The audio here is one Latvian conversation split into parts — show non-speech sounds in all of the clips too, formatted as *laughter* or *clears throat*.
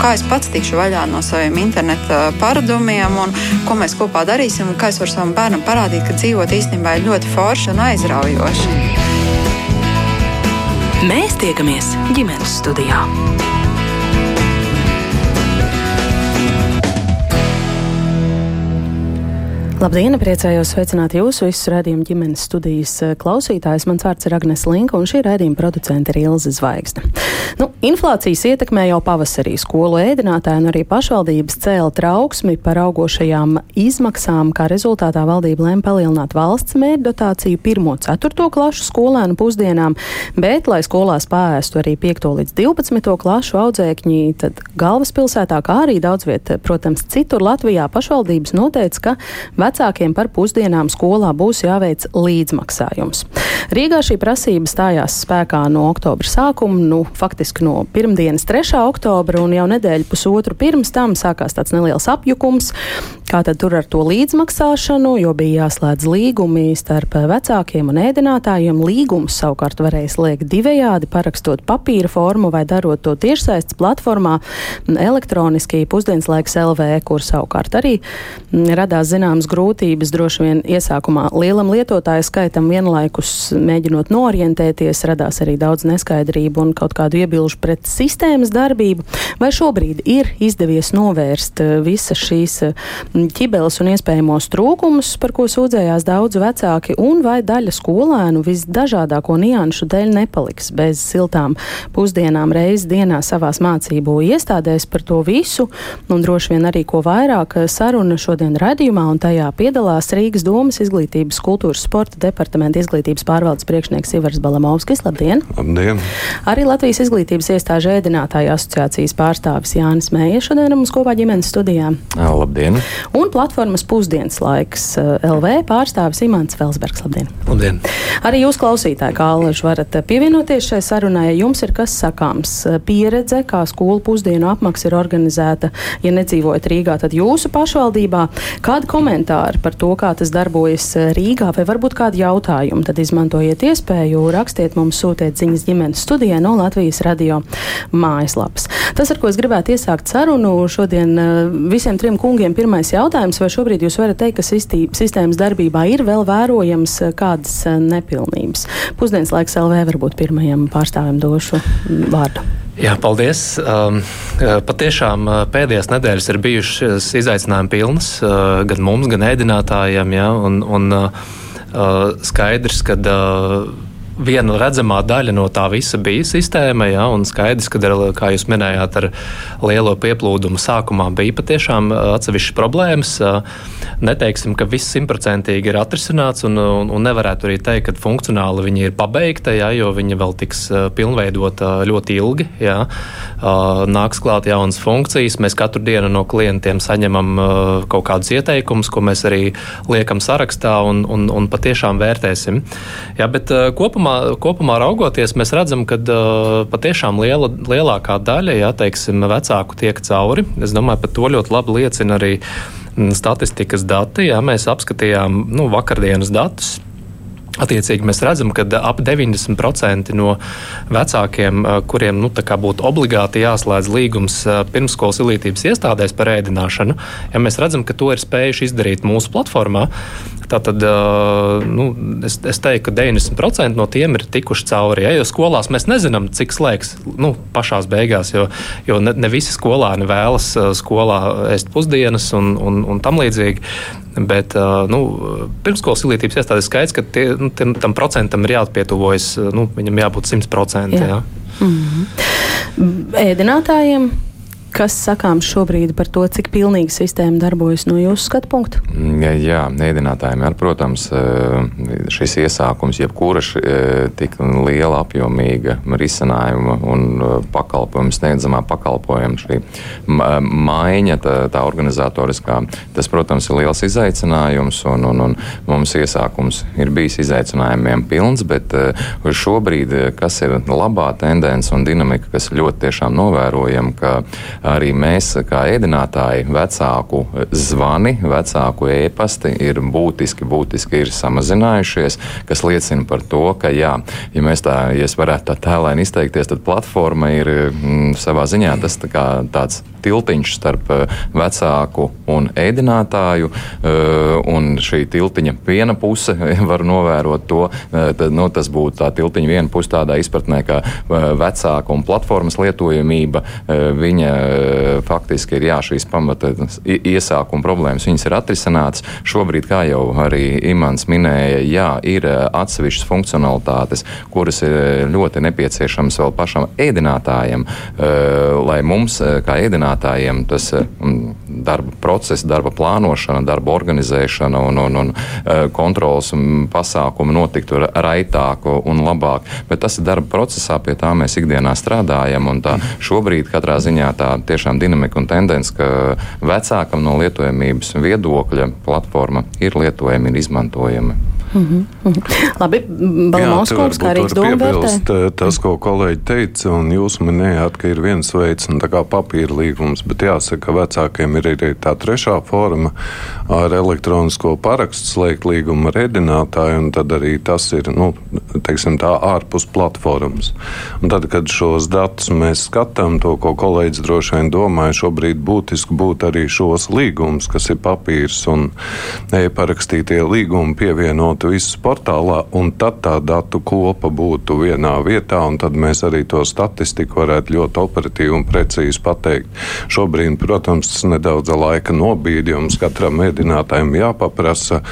kā es pats tikšu vaļā no saviem interneta paradumiem un ko mēs kopā darīsim un kā es varu savam bērnam parādīt, ka dzīvot īstenībā ir ļoti forši un aizraujoši. Mēs tiekamies ģimenes studijā. Labdien, priecājos sveicināt jūsu visus redzējumu ģimenes studijas eh, klausītājus. Mans vārds ir Agnes Linka, un šī redzējuma producente ir Ilze Zvaigzne. Nu, inflācijas ietekmē jau pavasarī skolu ēdinātāji un arī pašvaldības cēla trauksmi par augošajām izmaksām, kā rezultātā valdība lēma palielināt valsts mērķdotāciju 1-4 klašu skolēnu pusdienām, bet, lai skolās pārēstu arī 5 līdz 12 klašu audzēkņi, tad galvaspilsētā, kā arī daudz viet, protams, citur Latvijā pašvaldības noteica, ka vecākiem par pusdienām skolā būs jāveic līdzmaksājums. Rīgā šī prasība stājās spēkā no oktobra sākuma, nu, faktiski no pirmdienas 3. oktobra, un jau nedēļu pusotru pirms tam sākās tāds neliels apjukums. Kā tad tur ar to līdzmaksāšanu, jo bija jāslēdz līgumi starp vecākiem un ēdinātājiem. Līgumus savukārt varēja slēgt divējādi, parakstot papīra formu vai darot to tiešsaistes platformā elektroniski pusdienas laiks LV, kur savukārt arī radās zināmas grūtības droši vien iesākumā lielam lietotāju skaitam vienlaikus mēģinot norientēties, radās arī daudz neskaidrību un kaut kādu iebilžu pret sistēmas darbību. Vai šobrīd ir izdevies novērst visas šīs ķibeles un iespējamos trūkumus, par ko sūdzējās daudz vecāki, un vai daļa skolēnu visdažādāko nianšu dēļ nepaliks bez siltām pusdienām reizes dienā savās mācību iestādēs par to visu, un droši vien arī ko vairāk saruna šodien radījumā, un tajā piedalās Rīgas domas izglītības, kultūras, sporta departamenta izglītības pārvaldes priekšnieks Ivars Balamovskis. Labdien! Labdien! Arī Latvijas izglītības iestāžu ēdinātāja asociācijas pārstāvis Jānis Mēja šodien mums kopā ģimenes studijā. Labdien! un platformas pusdienas laiks eh, LV pārstāvis Imants Felsbergs. Labdien! Labdien! Arī jūs, klausītāji, kā alaži varat pievienoties šai sarunai, ja jums ir kas sakāms eh, pieredze, kā skolu pusdienu apmaksa ir organizēta, ja nedzīvojat Rīgā, tad jūsu pašvaldībā. Kādi komentāri par to, kā tas darbojas eh, Rīgā, vai varbūt kādi jautājumi, tad izmantojiet iespēju, rakstiet mums, sūtiet ziņas ģimenes studijai no Latvijas radio mājaslapas. Tas, ar ko es gribētu iesākt sarunu šodien visiem trim kungiem, pirmais jautājums vai šobrīd jūs varat teikt, ka sistī, sistēmas darbībā ir vēl vērojams eh, kādas eh, nepilnības? Pusdienas laiks LV varbūt pirmajam pārstāvim došu vārdu. Jā, paldies. Um, eh, patiešām pēdējās nedēļas ir bijušas izaicinājumi pilnas gan mums, gan ēdinātājiem. Ja, un, un, uh, skaidrs, ka uh, viena redzamā daļa no tā visa bija sistēma. Ja, un skaidrs, ka, ar, kā jūs minējāt, ar lielo pieplūdumu sākumā bija patiešām atsevišķas problēmas. Neteiksim, ka viss simtprocentīgi ir atrisināts, un, un, un nevarētu arī teikt, ka funkcionāli viņi ir pabeigta, ja, jo viņi vēl tiks pilnveidota ļoti ilgi. Ja. Nāks klāt jaunas funkcijas. Mēs katru dienu no klientiem saņemam kaut kādus ieteikumus, ko mēs arī liekam sarakstā un, un, un patiešām vērtēsim. Ja, bet kopumā kopumā, kopumā raugoties, mēs redzam, ka uh, patiešām liela, lielākā daļa ja, teiksim, vecāku tiek cauri. Es domāju, par to ļoti labi liecina arī mm, statistikas dati. Ja, mēs apskatījām nu, vakardienas datus. Attiecīgi mēs redzam, ka ap 90% no vecākiem, kuriem nu, būtu obligāti jāslēdz līgums pirmsskolas izglītības iestādēs par ēdināšanu, ja mēs redzam, ka to ir spējuši izdarīt mūsu platformā, Tātad nu, es, es teiktu, ka 90% no tiem ir tikuši cauri. Ja, jo skolās mēs nezinām, cik slēgs nu, pašā beigās, jo, jo ne, ne visi skolēni vēlas skolā ēst pusdienas un, un, un tam līdzīgi. Bet nu, pirmskolas izglītības iestādes skaidrs, ka tie, nu, tam, tam procentam ir jāatpietuvojas, nu, viņam jābūt 100%. Jā. Jā. Mm -hmm. Ēdinātājiem Kas sakāms šobrīd par to, cik pilnīgi sistēma darbojas no jūsu skatu punkta? Jā, jā ēdinātājiem ir, protams, eh, šis iesākums, jebkura eh, tik liela apjomīga risinājuma un pakalpojuma, sniedzamā pakalpojuma, šī maiņa, tā, tā organizatoriskā, tas, protams, ir liels izaicinājums, un, un, un mums iesākums ir bijis izaicinājumiem pilns, bet šobrīd, kas ir labā tendence un dinamika, kas ļoti tiešām novērojama, ka arī mēs, kā ēdinātāji, vecāku zvani, vecāku ēpasti ir būtiski, būtiski ir samazinājušies, kas liecina par to, ka, jā, ja mēs tā, ja es varētu tā tēlēni izteikties, tad platforma ir mm, savā ziņā tas tā kā tāds tiltiņš starp vecāku un ēdinātāju, un šī tiltiņa viena puse *laughs* var novērot to, tad, nu, tas būtu tā tiltiņa viena puse tādā izpratnē, ka vecāka un platformas lietojamība, viņa faktiski ir jā, šīs pamata iesākuma problēmas, viņas ir atrisinātas. Šobrīd, kā jau arī Imants minēja, jā, ir atsevišķas funkcionalitātes, kuras ir ļoti nepieciešamas vēl pašam ēdinātājam, lai mums, kā ēdinātājiem, tas darba process, darba plānošana, darba organizēšana un, un, un kontrols pasākumi notiktu raitāk un labāk. Bet tas ir darba procesā, pie tā mēs ikdienā strādājam. Tā šobrīd katrā ziņā tā tiešām dinamika un tendence, ka vecākam no lietojamības viedokļa platforma ir lietojama, ir izmantojama. Mm -hmm. Labi, Balmauskungs, kā Rīgas doma vērtē? Tas, ko kolēģi teica, un jūs minējāt, ka ir viens veids, un tā kā papīra līgums, bet jāsaka, ka vecākiem ir arī tā trešā forma ar elektronisko parakstu slēgt līgumu ar redinātāju, un tad arī tas ir, nu, teiksim tā, ārpus platformas. Un tad, kad šos datus mēs skatām, to, ko kolēģis droši vien domāja, šobrīd būtiski būtu arī šos līgumus, kas ir papīrs un e-parakstītie līgumi pievienot iekļautu visus portālā, un tad tā datu kopa būtu vienā vietā, un tad mēs arī to statistiku varētu ļoti operatīvi un precīzi pateikt. Šobrīd, protams, tas nedaudz laika nobīdi, jums katram mēdinātājam jāpaprasa,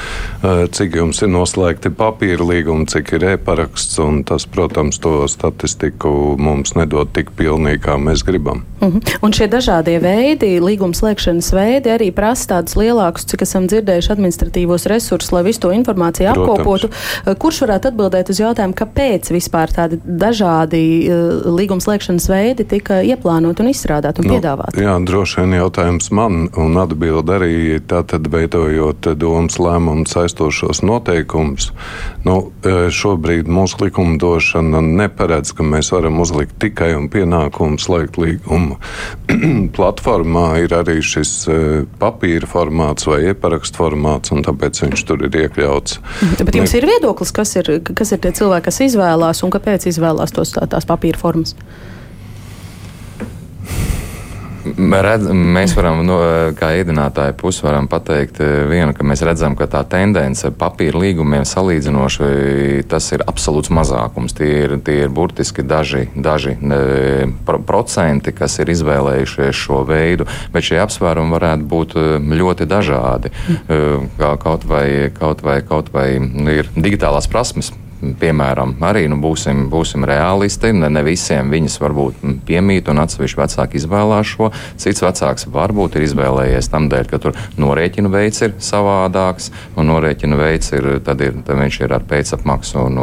eh, cik jums ir noslēgti papīra līgumi, cik ir e-paraksts, un tas, protams, to statistiku mums nedod tik pilnīgi, kā mēs gribam. Mhm. -huh. Un šie dažādie veidi, līguma slēgšanas veidi, arī prasa tādus lielākus, cik esam dzirdējuši, administratīvos resursus, lai visu to informāciju apkopotu. Eh, kurš varētu atbildēt uz jautājumu, kāpēc vispār tādi dažādi uh, līguma slēgšanas veidi tika ieplānoti un izstrādāti un nu, piedāvāti? Jā, droši vien jautājums man un atbild arī tātad veidojot domas lēmumu saistošos noteikumus. Nu, eh, šobrīd mūsu likumdošana neparedz, ka mēs varam uzlikt tikai un pienākumu slēgt līgumu. *clears throat* Platformā ir arī šis papīra formāts vai e-parakstu formāts, un tāpēc viņš tur ir iekļauts. *laughs* Bet jums ir viedoklis, kas ir, kas ir tie cilvēki, kas izvēlās un kāpēc izvēlās tos, tā, tās papīra formas? Redz, mēs varam, no, kā iedinātāja pusi, varam pateikt eh, vienu, ka mēs redzam, ka tā tendence papīra līgumiem salīdzinoši tas ir absolūts mazākums. Tie ir, tie ir burtiski daži, daži pro, procenti, kas ir izvēlējušies šo veidu, bet šie apsvērumi varētu būt eh, ļoti dažādi. Mm. Kā, kaut, vai, kaut, vai, kaut vai ir digitālās prasmes piemēram, arī nu, būsim, būsim realisti. Ne, ne visiem viņas varbūt piemīt, un atsevišķi vecāki izvēlās šo. Cits vecāks varbūt ir izvēlējies tam dēļ, ka tur norēķinu veids ir savādāks, un norēķinu veids ir, tad ir, tad viņš ir ar pēcapmaksu, un,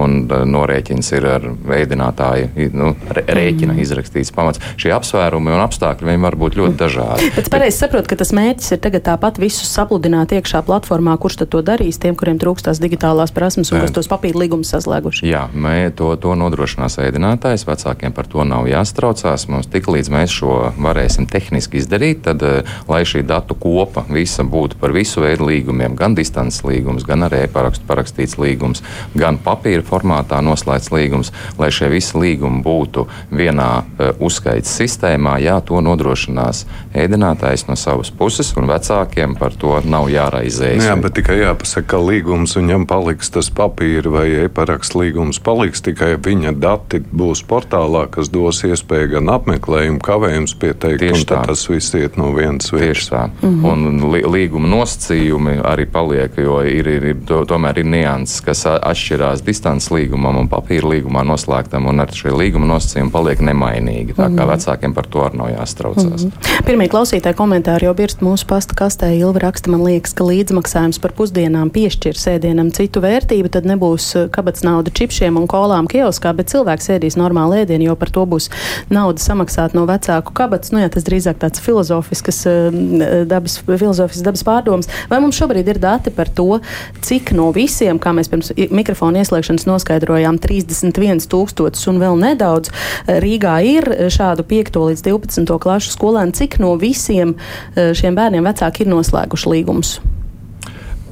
un norēķins ir ar veidinātāju nu, rēķina mm. izrakstīts pamats. Šie apsvērumi un apstākļi var būt ļoti dažādi. Bet pareizi saprotu, ka tas mērķis ir tagad tāpat visus sapludināt iekšā platformā, kurš tad to darīs, tiem, kuriem trūkstās digitālās prasmes un kas to tos papīra līgumus saslēguši. Jā, mē, to, to nodrošinās ēdinātājs. Vecākiem par to nav jāstraucās. Mums tik līdz mēs šo varēsim tehniski izdarīt, tad, eh, lai šī datu kopa visa būtu par visu veidu līgumiem, gan distances līgums, gan arī parakstu parakstīts līgums, gan papīra formātā noslēgts līgums, lai šie visi līgumi būtu vienā uh, uzskaits sistēmā, jā, to nodrošinās ēdinātājs no savas puses, un vecākiem par to nav jāraizējas. Nu jā, bet tikai jāpasaka, ka līgums viņam paliks tas papīra vai e-parakstu līgums paliks, tikai viņa dati būs portālā, kas dos iespēju gan apmeklējumu, kavējums pieteikt, Tieši un tā. tas viss iet no vienas vietas. Tieši tā. Mm -hmm. Un li līguma nosacījumi arī paliek, jo ir, ir, ir to, tomēr ir nianses, kas atšķirās distances līgumam un papīra līgumā noslēgtam, un ar šie līguma nosacījumi paliek nemainīgi. Tā kā -hmm. vecākiem par to arī nav jāstraucās. Mm -hmm. Pirmie klausītāji komentāri jau birst mūsu pasta kastē. Ilva raksta, man liekas, ka līdzmaksājums par pusdienām piešķir sēdienam citu vērtību, tad nebūs eh, kabats nauda čipšiem un kolām kioskā, bet cilvēks ēdīs normālu ēdienu, jo par to būs nauda samaksāt no vecāku kabats. Nu, jā, tas drīzāk tāds filozofisks eh, dabas, filozofisks dabas pārdoms. Vai mums šobrīd ir dati par to, cik no visiem, kā mēs pirms mikrofona ieslēgšanas noskaidrojām 31 tūkstotis un vēl nedaudz. Rīgā ir šādu 5 līdz 12 klašu skolēnu. Cik no visiem šiem bērniem vecāki ir noslēguši līgumus?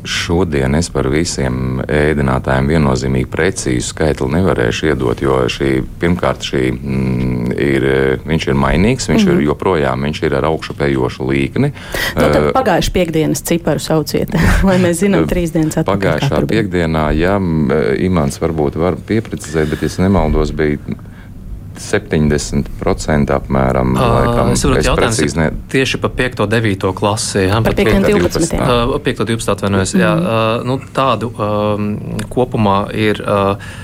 Šodien es par visiem ēdinātājiem viennozīmīgi precīzu skaitli nevarēšu iedot, jo šī, pirmkārt šī, mm, ir, viņš ir mainīgs, viņš mm -hmm. ir mhm. joprojām viņš ir ar augšupējošu līkni. Nu, tad pagājuši piekdienas ciparu sauciet, *laughs* lai mēs zinām trīs dienas atpakaļ. Pagājušā piekdienā, jā, Imants varbūt var pieprecizēt, bet es nemaldos, bija 70% apmēram. Laikam, es saprotu, jautājums ne... tieši par 5. un 9. klasi. Jā, par 5. un 12. Uh, 5. un 12. atvainojos. Mm. Jā, uh, nu, tādu um, kopumā ir. Uh,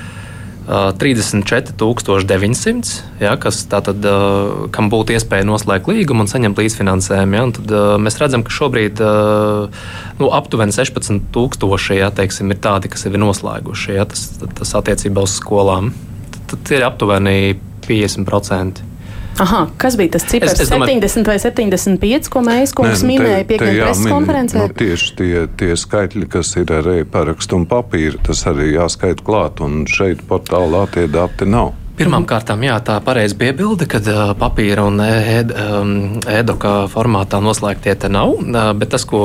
34,900, ja, kas tātad, uh, kam būtu iespēja noslēgt līgumu un saņemt līdzfinansējumu. Ja, un tad, uh, mēs redzam, ka šobrīd uh, nu, aptuveni 16,000 ja, teiksim, ir tādi, kas ir noslēguši. Ja, tas, tas attiecībā uz skolām. Tad, tad ir aptuveni 50%. Aha, kas bija tas cipars? Es, es domāju, 70 vai 75, ko mēs kungs nu, minēja piekdienas preses konferencē? Nu, tieši tie, tie skaitļi, kas ir ar e-parakstu un papīru, tas arī jāskait klāt, un šeit portālā tie dati nav. Pirmkārt, jā, tā pareizi piebilda, ka papīra un e-doka um, formātā noslēgtie te nav. Bet tas, ko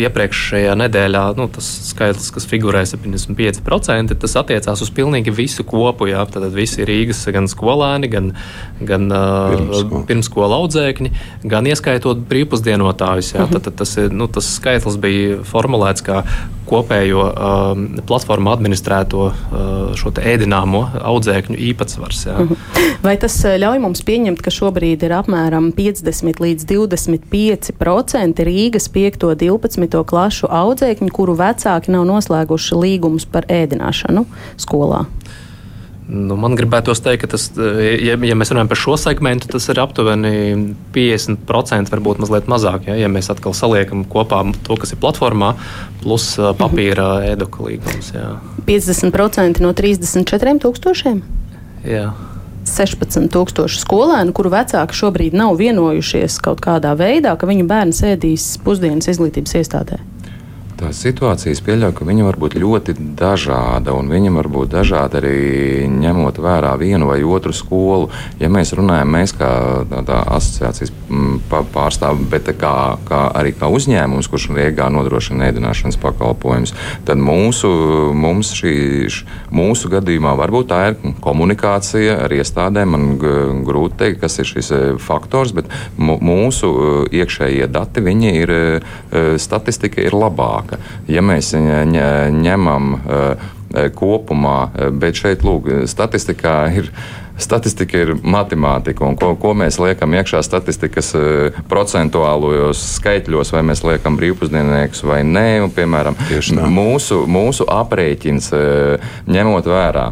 iepriekšējā nedēļā, nu, tas skaitlis, kas figurē 75%, tas attiecās uz pilnīgi visu kopu. Jā, tad visi Rīgas gan skolēni, gan, gan uh, pirmskola audzēkņi, gan ieskaitot brīvpusdienotājus. Jā, tad, tad tas, nu, tas skaitlis bija formulēts kā kopējo um, platformu administrēto uh, ēdināmo audzēkņu īpatsvars. Jā. Mhm. Vai tas uh, ļauj mums pieņemt, ka šobrīd ir apmēram 50 līdz 25% Rīgas 5. un 12. klašu audzēkņu, kuru vecāki nav noslēguši līgumus par ēdināšanu skolā? Nu, man gribētos teikt, ka tas, ja, ja mēs runājam par šo segmentu, tas ir aptuveni 50%, varbūt mazliet mazāk. Ja, ja mēs atkal saliekam kopā to, kas ir platformā, plus papīra mhm. ēdoka līgums. Jā. 50% no 34 tūkstošiem? Jā. 16,000 skolēnu, kuru vecāki šobrīd nav vienojušies kaut kādā veidā, ka viņu bērns ēdīs pusdienas izglītības iestādē. Tās situācijas pieļauj, ka viņa var būt ļoti dažāda, un viņa var būt dažāda arī ņemot vērā vienu vai otru skolu. Ja mēs runājam, mēs kā tādā asociācijas mm, pārstāvji, bet kā, kā arī kā uzņēmums, kurš Rīgā nodrošina ēdināšanas pakalpojumus, tad mūsu, šī, mūsu gadījumā varbūt tā ir komunikācija ar iestādēm. Man grūti teikt, kas ir šis e, faktors, bet mūsu e, iekšējie dati, viņi ir, e, statistika ir labāka zemāka. Ja mēs ņemam kopumā, bet šeit, lūk, statistikā ir. Statistika ir matemātika, un ko, ko mēs liekam iekšā statistikas procentuālajos skaitļos, vai mēs liekam brīvpusdieniekus vai nē. Un, piemēram, mūsu, mūsu aprēķins ņemot vērā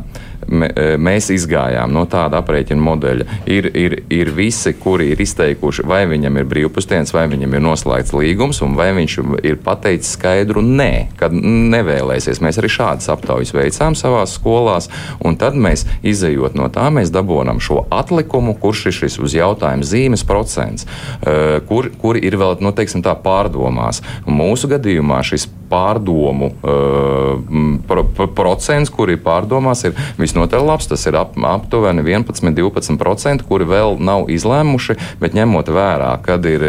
mēs izgājām no tāda aprēķina modeļa. Ir, ir, ir visi, kuri ir izteikuši, vai viņam ir brīvpusdienas, vai viņam ir noslēgts līgums, un vai viņš ir pateicis skaidru nē, kad nevēlēsies. Mēs arī šādas aptaujas veicām savās skolās, un tad mēs, izējot no tā, mēs dabūjam šo atlikumu, kurš ir šis uz jautājumu zīmes procents, e, kur, kur ir vēl, nu, teiksim tā, pārdomās. Mūsu gadījumā šis pārdomu uh, pro, pro, procents, kuri pārdomās, ir visnotaļ labs. Tas ir ap, aptuveni 11-12%, kuri vēl nav izlēmuši, bet ņemot vērā, kad ir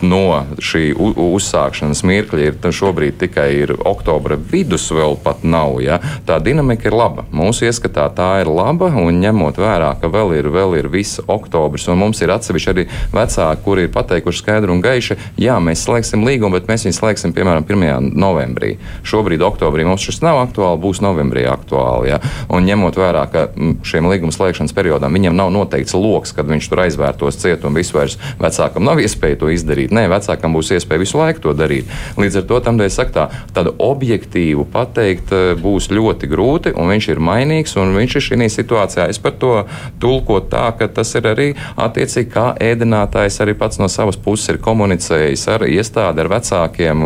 no šī uzsākšanas mirkļa, ir šobrīd tikai ir oktobra vidus, vēl pat nav. Ja? Tā dinamika ir laba. Mūsu ieskatā tā ir laba, un ņemot vērā, ka vēl ir, vēl ir viss oktobris, un mums ir atsevišķi arī vecāki, kuri ir pateikuši skaidru un gaiši, jā, mēs slēgsim līgumu, bet mēs viņu slēgsim slēgsim piemēram 1. novembrī. Šobrīd, oktobrī mums šis nav aktuāli, būs novembrī aktuāli. Ja? Un ņemot vērā, ka šiem līguma slēgšanas periodam viņam nav noteikts lokus, kad viņš tur aizvērtos ciet un vispār vecākam nav iespēja to izdarīt. Nē, vecākam būs iespēja visu laiku to darīt. Līdz ar to tam dēļ saka, tā, tādu objektīvu pateikt eh, būs ļoti grūti, un viņš ir mainīgs, un viņš ir šī situācijā. Es par to tulkotu tā, ka tas ir arī attiecīgi kā ēdinātājs arī pats no savas puses ir komunicējis ar iestādi, ar vecākiem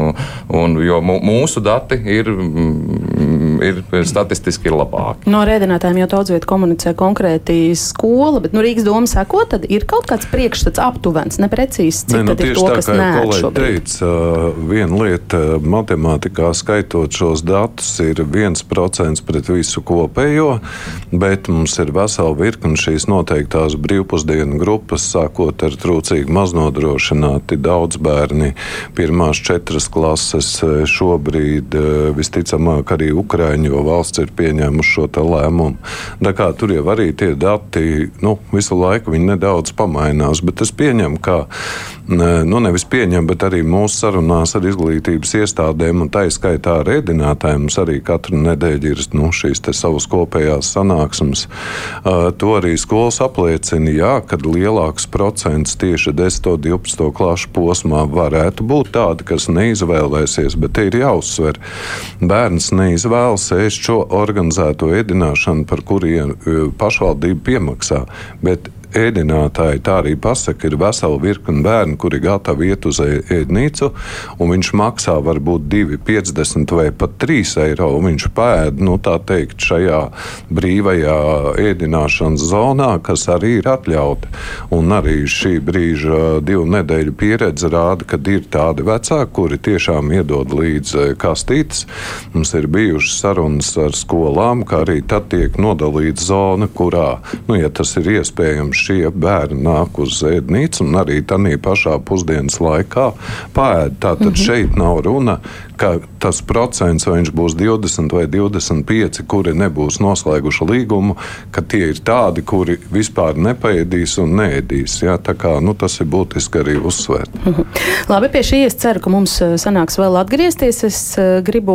Un, jo mūsu dati ir, ir statistiski ir labāki. No rēdinātājiem jau daudz vietu komunicē konkrēti skola, bet nu, Rīgas doma seko, tad ir kaut kāds priekšstats aptuvens, neprecīzi, cik ne, nu, ir to, tā, kas nē. Teica, viena lieta matemātikā skaitot šos datus ir 1% pret visu kopējo, bet mums ir vesela virkni šīs noteiktās brīvpusdienu grupas, sākot ar trūcīgi maznodrošināti daudz bērni, pirmās četras klases šobrīd visticamāk arī Ukraiņu, jo valsts ir pieņēmuši šo lēmumu. Kā tur jau arī tie dati nu, visu laiku nedaudz pamainās, bet es pieņemu, ka nu, nevis pieņem, bet arī mūsu sarunās ar izglītības iestādēm un tā izskaitā ar ēdinātājiem mums arī katru nedēļu ir nu, šīs savas kopējās sanāksmes. Uh, to arī skolas apliecina, jā, kad lielāks procents tieši 10. un 12. klašu posmā varētu būt tādi, kas neizvēlēsies, bet ir jāuzsver. Bērns neizvēlas ēst šo organizēto ēdināšanu, par kuriem pašvaldība piemaksā. Bet ēdinātāji tā arī pasaka, ir vesela virkne bērnu, kuri gatavi iet uz ēdnīcu, un viņš maksā varbūt 2,50 vai pat 3 eiro. Viņš pēd, nu tā teikt, šajā brīvajā ēdināšanas zonā, kas arī ir atļauta. Un arī šī brīža divu nedēļu pieredze rāda, ka ir tādi vecāki, kuri tiešām iedod līdz kastītes. Mums ir bijušas sarunas ar skolām, kā arī tad tiek nodalīta zona, kurā, nu, ja tas ir iespējams, šie bērni nāk uz ēdnīcu un arī tādā pašā pusdienas laikā pēd. Tātad mm -hmm. šeit nav runa, ka tas procents, vai viņš būs 20 vai 25, kuri nebūs noslēguši līgumu, ka tie ir tādi, kuri vispār nepaēdīs un neēdīs. Ja? Tā kā, nu, tas ir būtiski arī uzsvērt. Mhm. Labi, pie šī es ceru, ka mums eh, sanāks vēl atgriezties. Es eh, gribu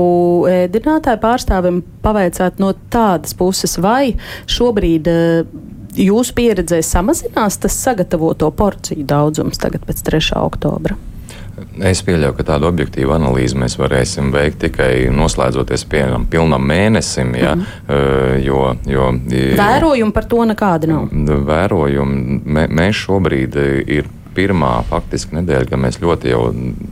ēdinātāju pārstāvim pavaicāt no tādas puses, vai šobrīd eh, jūsu pieredzē samazinās tas sagatavoto porciju daudzums tagad pēc 3. oktobra? Es pieļauju, ka tādu objektīvu analīzi mēs varēsim veikt tikai noslēdzoties piemēram pilnam mēnesim. Ja, mm -hmm. jo, jo, Vērojumi par to nekādi nav. Vērojumi mē, mēs šobrīd ir pirmā faktiski nedēļa, ka mēs ļoti jau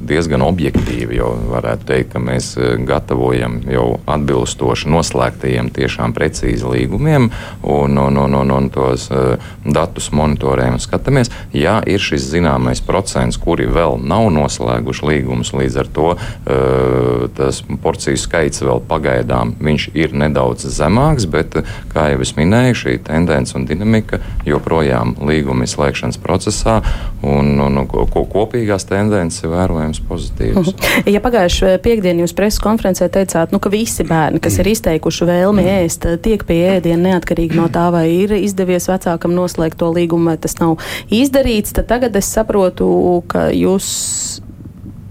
diezgan objektīvi jau varētu teikt, ka mēs e, gatavojam jau atbilstoši noslēgtajiem tiešām precīzi līgumiem un, un, un, un, un tos uh, datus monitorējam un skatāmies. Jā, ir šis zināmais procents, kuri vēl nav noslēguši līgumus, līdz ar to uh, tas porciju skaits vēl pagaidām viņš ir nedaudz zemāks, bet, kā jau es minēju, šī tendence un dinamika joprojām līguma izslēgšanas procesā un, un, un ko, kopīgās tendences ir vērojams pozitīvas. *laughs* Ja pagājušajā piekdienā jūs preses konferencē teicāt, nu, ka visi bērni, kas ir izteikuši vēlmi ēst, tiek pie ēdiena neatkarīgi no tā, vai ir izdevies vecākam noslēgt to līgumu, vai tas nav izdarīts, tad tagad es saprotu, ka jūs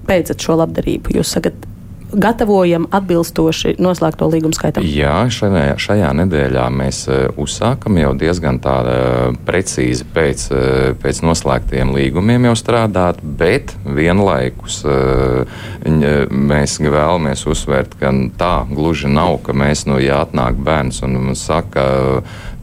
beidzat šo labdarību. Jūs sakat, gatavojam atbilstoši noslēgto līgumu skaitam? Jā, šajā, šajā nedēļā mēs uh, uzsākam jau diezgan tāda uh, precīzi pēc, uh, pēc noslēgtiem līgumiem jau strādāt, bet vienlaikus mēs vēlamies uzsvērt, ka tā gluži nav, ka mēs, nu, ja atnāk bērns un saka,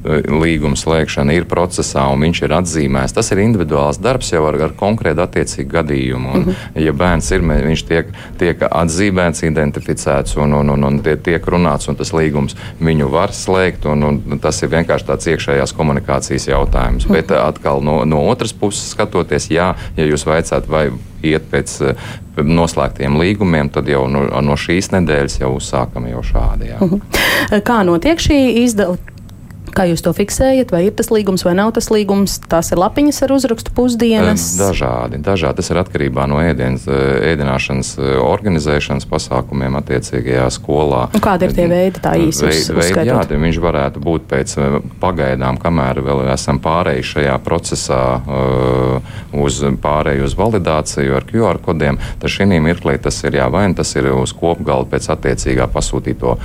līguma slēgšana ir procesā un viņš ir atzīmēts. Tas ir individuāls darbs jau ar, ar konkrētu attiecīgu gadījumu. Un, mm -hmm. Ja bērns ir, viņš tiek, tiek atzīmēts, identificēts un, un, un, un tiek runāts, un tas līgums viņu var slēgt. Un, un tas ir vienkārši tāds iekšējās komunikācijas jautājums. Mm -hmm. Bet atkal no, no otras puses skatoties, jā, ja jūs vaicāt, vai iet pēc noslēgtiem līgumiem, tad jau no, no šīs nedēļas jau uzsākam jau šādi. Jā. Mhm. Kā notiek šī izdala? Kā jūs to fiksējat? Vai ir tas līgums vai nav tas līgums? Tās ir lapiņas ar uzrakstu pusdienas. Dažādi. dažādi. Tas ir atkarībā no ēdienas, ēdināšanas organizēšanas pasākumiem attiecīgajā skolā. Un kādi ir tie veidi tā īsi? Veid, veidi, jā, viņš varētu būt pēc pagaidām, kamēr vēl esam pārējuši šajā procesā uz pārēju uz validāciju ar QR kodiem. Tad šī mirklī tas ir jā, vai nu tas ir uz kopgalda pēc attiecīgā pasūtīto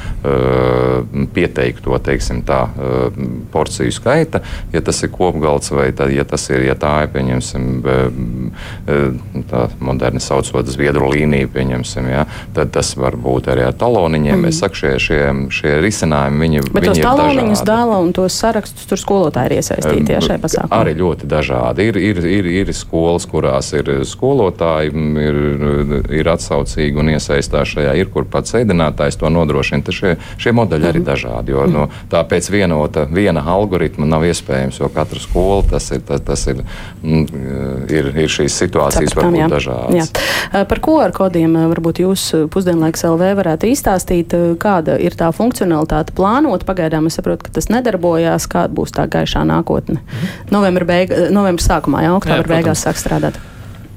pieteikto, teiksim tā, porciju skaita, ja tas ir kopgalds vai tad, ja tas ir, ja tā ir, pieņemsim, tā moderni saucot zviedru līniju, pieņemsim, ja, tad tas var būt arī ar taloniņiem. Mm. Es saku, šie, šie, šie risinājumi, viņi, Bet viņi tos taloniņus dala un tos sarakstus tur skolotāji ir iesaistīti ja, šajā pasākumā. Arī ļoti dažādi. Ir, ir, ir, ir skolas, kurās ir skolotāji, ir, ir atsaucīgi un iesaistās šajā, ir kur pats ēdinātājs to nodrošina. Tad šie, šie modeļi mm. arī dažādi, jo mm. no, tāpēc vienota, viena algoritma nav iespējams, jo katra skola tas ir, tas, tas ir, mm, ir, ir šīs situācijas Sapratām, varbūt jā. dažādas. Jā. Par ko ar kodiem varbūt jūs pusdienlaiks LV varētu izstāstīt, kāda ir tā funkcionalitāte plānot? Pagaidām es saprotu, ka tas nedarbojās, kāda būs tā gaišā nākotne. Mm. Novembra, beiga, novembra sākumā, jau oktobra beigās sāk strādāt.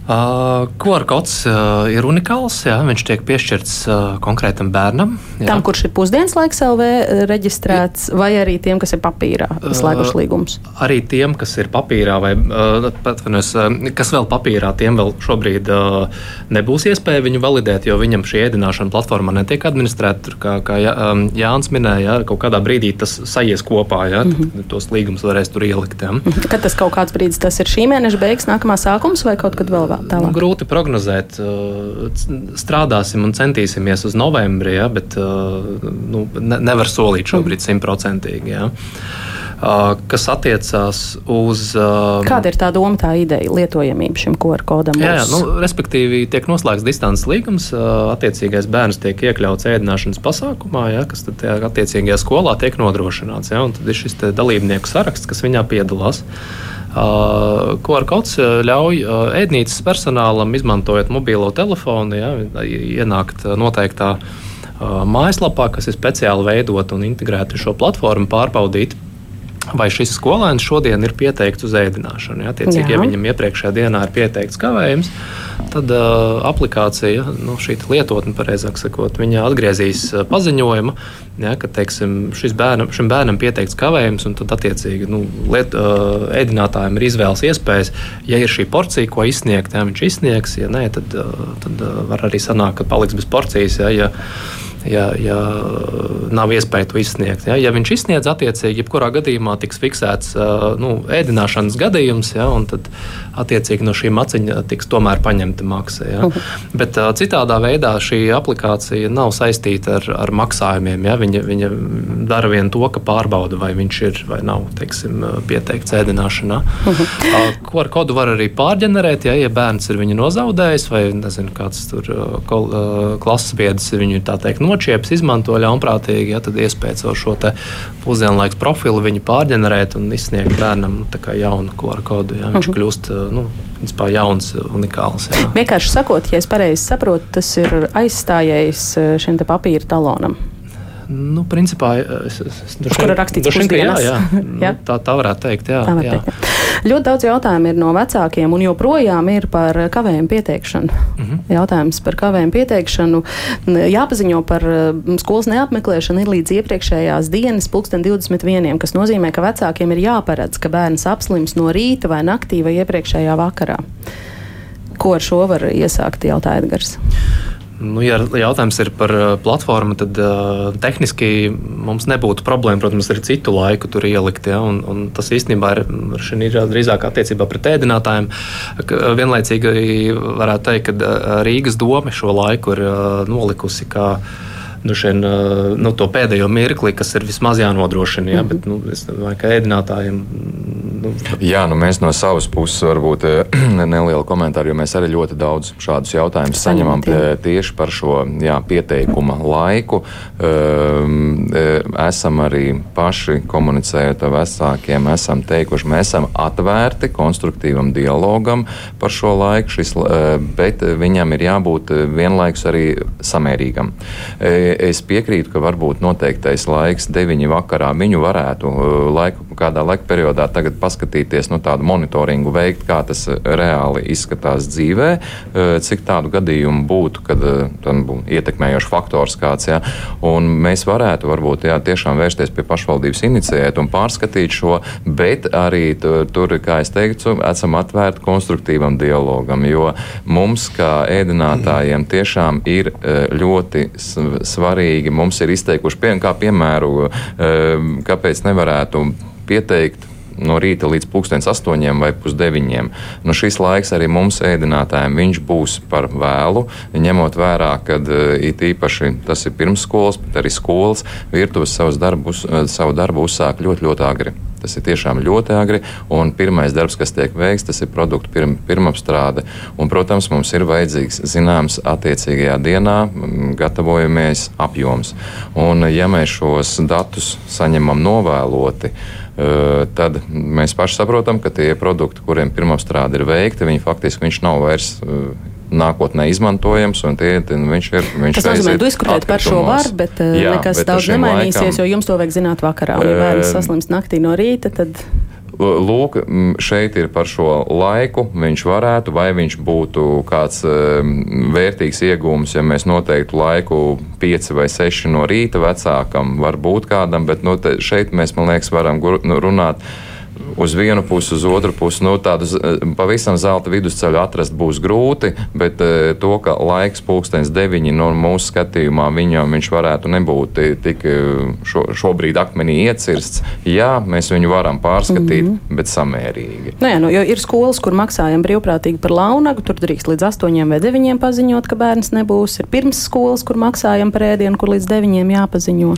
Uh, QR kods uh, ir unikāls. Jā, viņš tiek piešķirts uh, konkrētam bērnam. Jā. Tam, kurš ir pusdienas laiks LV reģistrēts, ja. vai arī tiem, kas ir papīrā, slēguši līgumus? Uh, arī tiem, kas ir papīrā, vai uh, patvainojos, uh, kas vēl papīrā, tiem vēl šobrīd uh, nebūs iespēja viņu validēt, jo viņam šī ēdināšana platformā netiek administrēta. Tur, kā, kā Jā, um, Jānis minēja, jā, kaut kādā brīdī tas sajies kopā, jā, mm -hmm. tos līgumus varēs tur ielikt. Jā. Kad tas kaut kāds brīdis, tas ir šī mēneša beigas, nākamā sākums vai kaut kad vēl? Tālāk? Grūti prognozēt. Strādāsim un centīsimies uz novembri, ja, bet nu, nevar solīt šobrīd simtprocentīgi. Ja. Kas attiecās uz. Kāda ir tā doma, tā ideja, lietojamība šim QR kodam? Jā, jā nu, respektīvi, tiek noslēgts distances līgums, attiecīgais bērns tiek iekļauts ēdināšanas pasākumā, ja, kas tad attiecīgajā skolā tiek nodrošināts. Ja, tad ir šis dalībnieku saraksts, kas viņā piedalās. QR kods ļauj ēdnīcas personālam, izmantojot mobilo telefonu, ja, ienākt noteiktā mājaslapā, kas ir speciāli veidota un integrēta šo platformu, pārbaudīt vai šis skolēns šodien ir pieteikts uz ēdināšanu. Ja, Tiecīgi, ja viņam iepriekšējā dienā ir pieteikts kavējums, tad uh, aplikācija, nu, šī lietotne, pareizāk sakot, viņa atgriezīs uh, paziņojumu, ja, ka teiksim, bērnam, šim bērnam pieteikts kavējums, un tad attiecīgi nu, liet, uh, ēdinātājiem ir izvēles iespējas. Ja ir šī porcija, ko izsniegt, ja viņš izsniegs, ja nē, tad, uh, tad uh, var arī sanākt, ka paliks bez porcijas. Ja, ja, ja, ja nav iespēja to izsniegt. Ja, ja viņš izsniedz attiecīgi, jebkurā gadījumā tiks fiksēts nu, ēdināšanas gadījums, ja, un tad attiecīgi no šī maciņa tiks tomēr paņemta maksa. Ja. Uh -huh. Bet citādā veidā šī aplikācija nav saistīta ar, ar maksājumiem. Ja. Viņa, viņa dara vien to, ka pārbauda, vai viņš ir vai nav teiksim, pieteikts ēdināšanā. Uh -huh. Ar kodu var arī pārģenerēt, ja, ja bērns ir viņu nozaudējis vai nezinu, kāds tur klases biedrs ir viņu tā teikt nočieps, izmanto ļaunprātīgi, ja, tad iespējas ar šo pusdienlaiks profilu viņu pārģenerēt un izsniegt bērnam nu, jaunu QR kodu. Ja. Viņš uh mhm. -huh. kļūst nu, principā, jauns, unikāls. Jā. Vienkārši sakot, ja es pareizi saprotu, tas ir aizstājējis eh, šim papīra talonam. Nu, principā, es, es, Uz kura rakstīts pusdienas? Jā, *laughs* jā. jā. Nu, tā, tā varētu teikt. Jā, var jā. teikt. Ļoti daudz jautājumu ir no vecākiem, un joprojām ir par kavējumu pieteikšanu. Mm -hmm. Jautājums par kavējumu pieteikšanu. Jāpaziņo par skolas neapmeklēšanu ir līdz iepriekšējās dienas, pulksten 21, kas nozīmē, ka vecākiem ir jāparedz, ka bērns apslims no rīta vai naktī vai iepriekšējā vakarā. Ko ar šo var iesākt, jautā Edgars? Nu, ja jautājums ir par uh, platformu, tad uh, tehniski mums nebūtu problēma, protams, ar citu laiku tur ielikt. Ja, un, un tas īstenībā ir, ir drīzāk attiecībā pret ēdinātājiem. Vienlaicīgi varētu teikt, ka uh, Rīgas doma šo laiku ir uh, nolikusi kā nu, šien, nu, to pēdējo mirkli, kas ir vismaz jānodrošina. Ja, bet, nu, es domāju, ka ēdinātājiem. Nu, Jā, nu, mēs no savas puses varbūt *clears throat* nelielu komentāru, jo mēs arī ļoti daudz šādus jautājumus saņemam tieši par šo jā, pieteikuma laiku. Esam arī paši komunicējot ar vecākiem, esam teikuši, mēs esam atvērti konstruktīvam dialogam par šo laiku, šis, bet viņam ir jābūt vienlaikus arī samērīgam es piekrītu, ka varbūt noteiktais laiks, 9 vakarā, viņu varētu uh, laiku, kādā laika periodā tagad paskatīties, nu, tādu monitoringu veikt, kā tas reāli izskatās dzīvē, cik tādu gadījumu būtu, kad tam būtu ietekmējošs faktors kāds, jā, un mēs varētu varbūt, jā, tiešām vērsties pie pašvaldības iniciēt un pārskatīt šo, bet arī tur, kā es teicu, esam atvērti konstruktīvam dialogam, jo mums, kā ēdinātājiem, tiešām ir ļoti svarīgi, mums ir izteikuši, pie, kā piemēru, kāpēc nevarētu pieteikt no rīta līdz pusdienas astoņiem vai pusdeviņiem. Nu, šis laiks arī mums, ēdinātājiem, būs par vēlu, ņemot vērā, ka it īpaši tas ir pirmsskolas, bet arī skolas virtuves darbus, savu darbu uzsāk ļoti, ļoti agri. Tas ir tiešām ļoti agri, un pirmais darbs, kas tiek veikts, tas ir produktu pirm, pirmapstrāde. Un, protams, mums ir vajadzīgs zināms attiecīgajā dienā gatavojamies apjoms. Un, ja mēs šos datus saņemam novēloti, tad mēs paši saprotam, ka tie produkti, kuriem pirmapstrāde ir veikta, viņi faktiski nav vairs nākotnē izmantojams. Tie, viņš ir, viņš Tas nozīmē, ka diskutēt par šo varu, bet Jā, nekas bet daudz nemainīsies, laikam, jo jums to vajag zināt vakarā. Un, ja bērns saslimst naktī no rīta, tad. Lūk, šeit ir par šo laiku. Viņš varētu, vai viņš būtu kāds vērtīgs iegūms, ja mēs noteiktu laiku 5 vai 6 no rīta vecākam, varbūt kādam, bet no te, šeit mēs, man liekas, varam nu, runāt uz vienu pusi, uz otru pusi. Nu, tādu pavisam zelta vidusceļu atrast būs grūti, bet uh, to, ka laiks pulkstenis deviņi no mūsu skatījumā viņam viņš varētu nebūt tik šo, šobrīd akmenī iecirsts. Jā, mēs viņu varam pārskatīt, mm -hmm. bet samērīgi. Nē, nu, jo ir skolas, kur maksājam brīvprātīgi par launagu, tur drīkst līdz astoņiem vai deviņiem paziņot, ka bērns nebūs. Ir pirms skolas, kur maksājam par ēdienu, kur līdz deviņiem jāpaziņo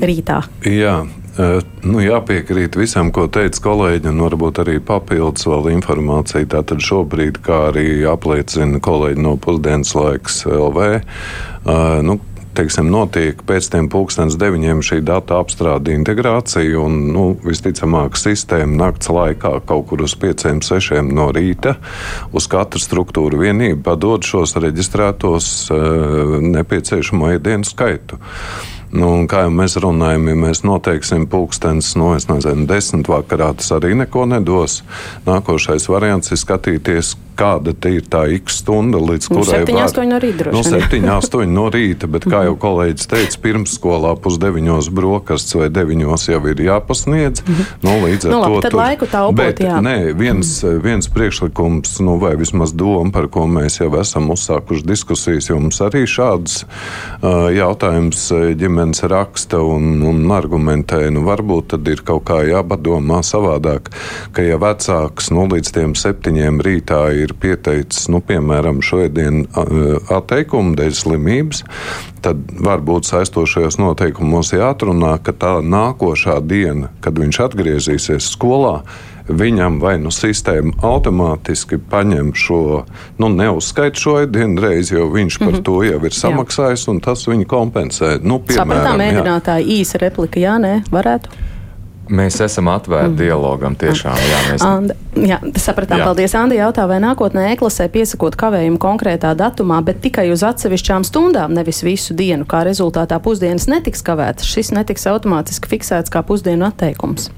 rītā. Jā, Nu, jāpiekrīt visam, ko teica kolēģi, un varbūt arī papildus vēl informācija. Tātad šobrīd, kā arī apliecina kolēģi no pusdienas laiks LV, nu, teiksim, notiek pēc tam pulkstenes deviņiem šī data apstrāde integrācija, un nu, visticamāk sistēma nakts laikā kaut kur uz pieciem, sešiem no rīta uz katru struktūru vienību padod šos reģistrētos nepieciešamo ēdienu skaitu. Nu, kā jau mēs runājam, ja mēs noteiksim pulkstenis, no nu, nezinu, desmit vakarā, tas arī neko nedos. Nākošais variants ir skatīties, kāda ir tā x stunda, līdz nu, kurai 7, var, 8 no rīta. Nu, 7, 8 no rīta, bet kā jau mhm. kolēģis teica, pirmsskolā pusdeviņos brokastis vai deviņos jau ir jāpasniedz. -hmm. nu, līdz ar nu, labi, to tur, laiku taupot, bet, jā. Nē, viens, viens priekšlikums, nu, vai vismaz doma, par ko mēs jau esam uzsākuši diskusijas, jo mums arī šāds uh, jautājums ģimenes raksta un, un argumentē, nu, varbūt tad ir kaut kā jāpadomā savādāk, ka ja vecāks, nu, līdz tiem septiņiem rītā ir pieteicis, nu, piemēram, šodien atteikumu dēļ slimības, tad varbūt saistošajos noteikumos jāatrunā, ka tā nākošā diena, kad viņš atgriezīsies skolā, viņam vai nu sistēma automātiski paņem šo, nu, neuzskait šo dienu reizi, jo viņš par mm -hmm. to jau ir samaksājis, jā. un tas viņu kompensē. Nu, piemēram, Sapratām, mēģinātāji īsa replika, jā, nē, varētu. Mēs esam atvērti mm. dialogam, tiešām. Jā, mēs... Anda, jā sapratām. Jā. Paldies. Andi jautā, vai nākotnē e-klasē piesakot kavējumu konkrētā datumā, bet tikai uz atsevišķām stundām, nevis visu dienu, kā rezultātā pusdienas netiks kavētas. Šis netiks automātiski fiksēts kā pusdienu atteikums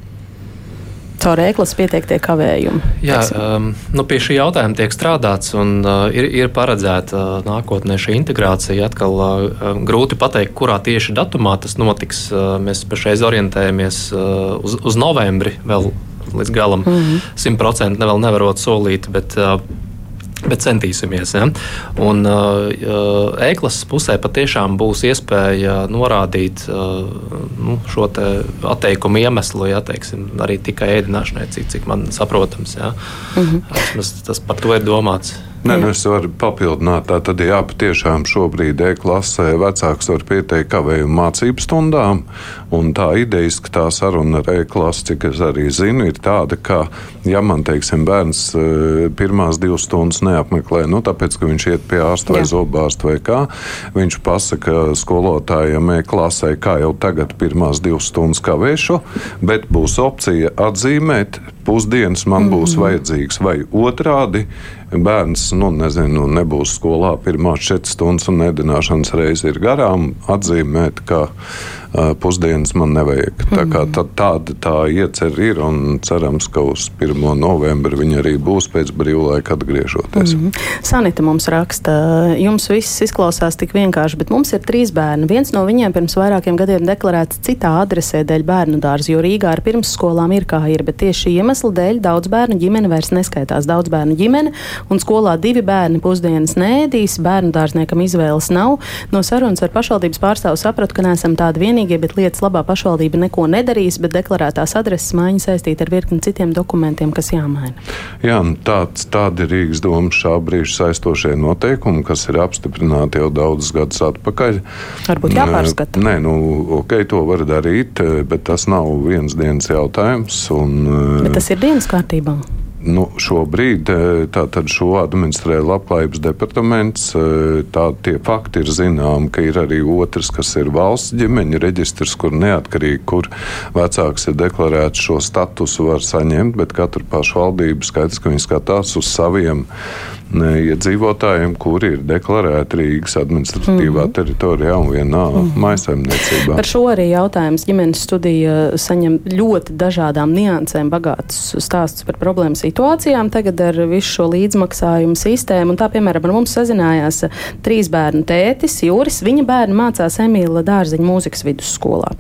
caur ēklas pieteiktie kavējumi? Jā, um, nu pie šī jautājuma tiek strādāts un uh, ir, ir paredzēta uh, nākotnē šī integrācija. Atkal uh, grūti pateikt, kurā tieši datumā tas notiks. Uh, mēs pašreiz orientējamies uh, uz, uz novembri vēl līdz galam. Mhm. Simtprocentīgi mm -hmm. vēl nevarot solīt, bet uh, Bet centīsimies. Ja? Un uh, e-klases pusē patiešām būs iespēja norādīt uh, nu, šo atteikumu iemeslu, ja teiksim, arī tikai ēdināšanai, cik, cik man saprotams. Ja? Mm -hmm. tas, tas par to ir domāts. Nē, nu es varu papildināt. Tā tad, jā, patiešām šobrīd e-klasē vecāks var pieteikt kavējumu mācību stundām. Un tā idejiski tā saruna ar e-klasi, cik es arī zinu, ir tāda, ka, ja man, teiksim, bērns e, pirmās divas stundas neapmeklē, nu, tāpēc, ka viņš iet pie ārsta vai zobārsta vai kā, viņš pasaka skolotājiem e-klasē, kā jau tagad pirmās divas stundas kavēšu, bet būs opcija atzīmēt pusdienas man mm -hmm. būs vajadzīgs. Vai otrādi? Bērns nu, nezinu, nebūs skolā pirmās četras stundas un nedināšanas reize ir garām, atzīmēt, ka pusdienas man nevajag. Tā kā tā, tāda tā iecer ir un cerams, ka uz 1. novembri viņi arī būs pēc brīvlaika atgriežoties. Mm -hmm. Sanita mums raksta, jums viss izklausās tik vienkārši, bet mums ir trīs bērni. Viens no viņiem pirms vairākiem gadiem deklarēts citā adresē dēļ bērnu dārza, jo Rīgā ar pirmsskolām ir kā ir, bet tieši šī iemesla dēļ daudz bērnu ģimene vairs neskaitās. Daudz bērnu ģimene un skolā divi bērni pusdienas nēdīs, bērnu dārzniekam izvēles nav. No sarunas ar pašvaldības pārstāvu sapratu, ka neesam tādi vienīgie, bet lietas labā pašvaldība neko nedarīs, bet deklarētās adreses maiņa saistīta ar virkni citiem dokumentiem, kas jāmaina. Jā, tāds, tādi ir Rīgas domas šā brīža saistošie noteikumi, kas ir apstiprināti jau daudzus gadus atpakaļ. Varbūt jāpārskata. Nē, nu, ok, to var darīt, bet tas nav viens dienas jautājums. Un, bet tas ir dienas kārtībā. Nu, šobrīd tātad šo administrē Labklājības departaments. Tā, tie fakti ir zināmi, ka ir arī otrs, kas ir valsts ģimeņa reģistrs, kur neatkarīgi, kur vecāks ir deklarēts šo statusu, var saņemt, bet katra pašvaldība skaidrs, ka viņi skatās uz saviem iedzīvotājiem, kuri ir deklarēti Rīgas administratīvā mm. teritorijā un vienā mm. maisaimniecībā. Par šo arī jautājums ģimenes studija saņem ļoti dažādām niansēm bagātus stāstus par problēmu situācijām tagad ar visu šo līdzmaksājumu sistēmu. Un tā, piemēram, ar mums sazinājās trīs bērnu tētis, Jūris. Viņa bērni mācās Emīla Dārziņa mūzikas vidusskolā,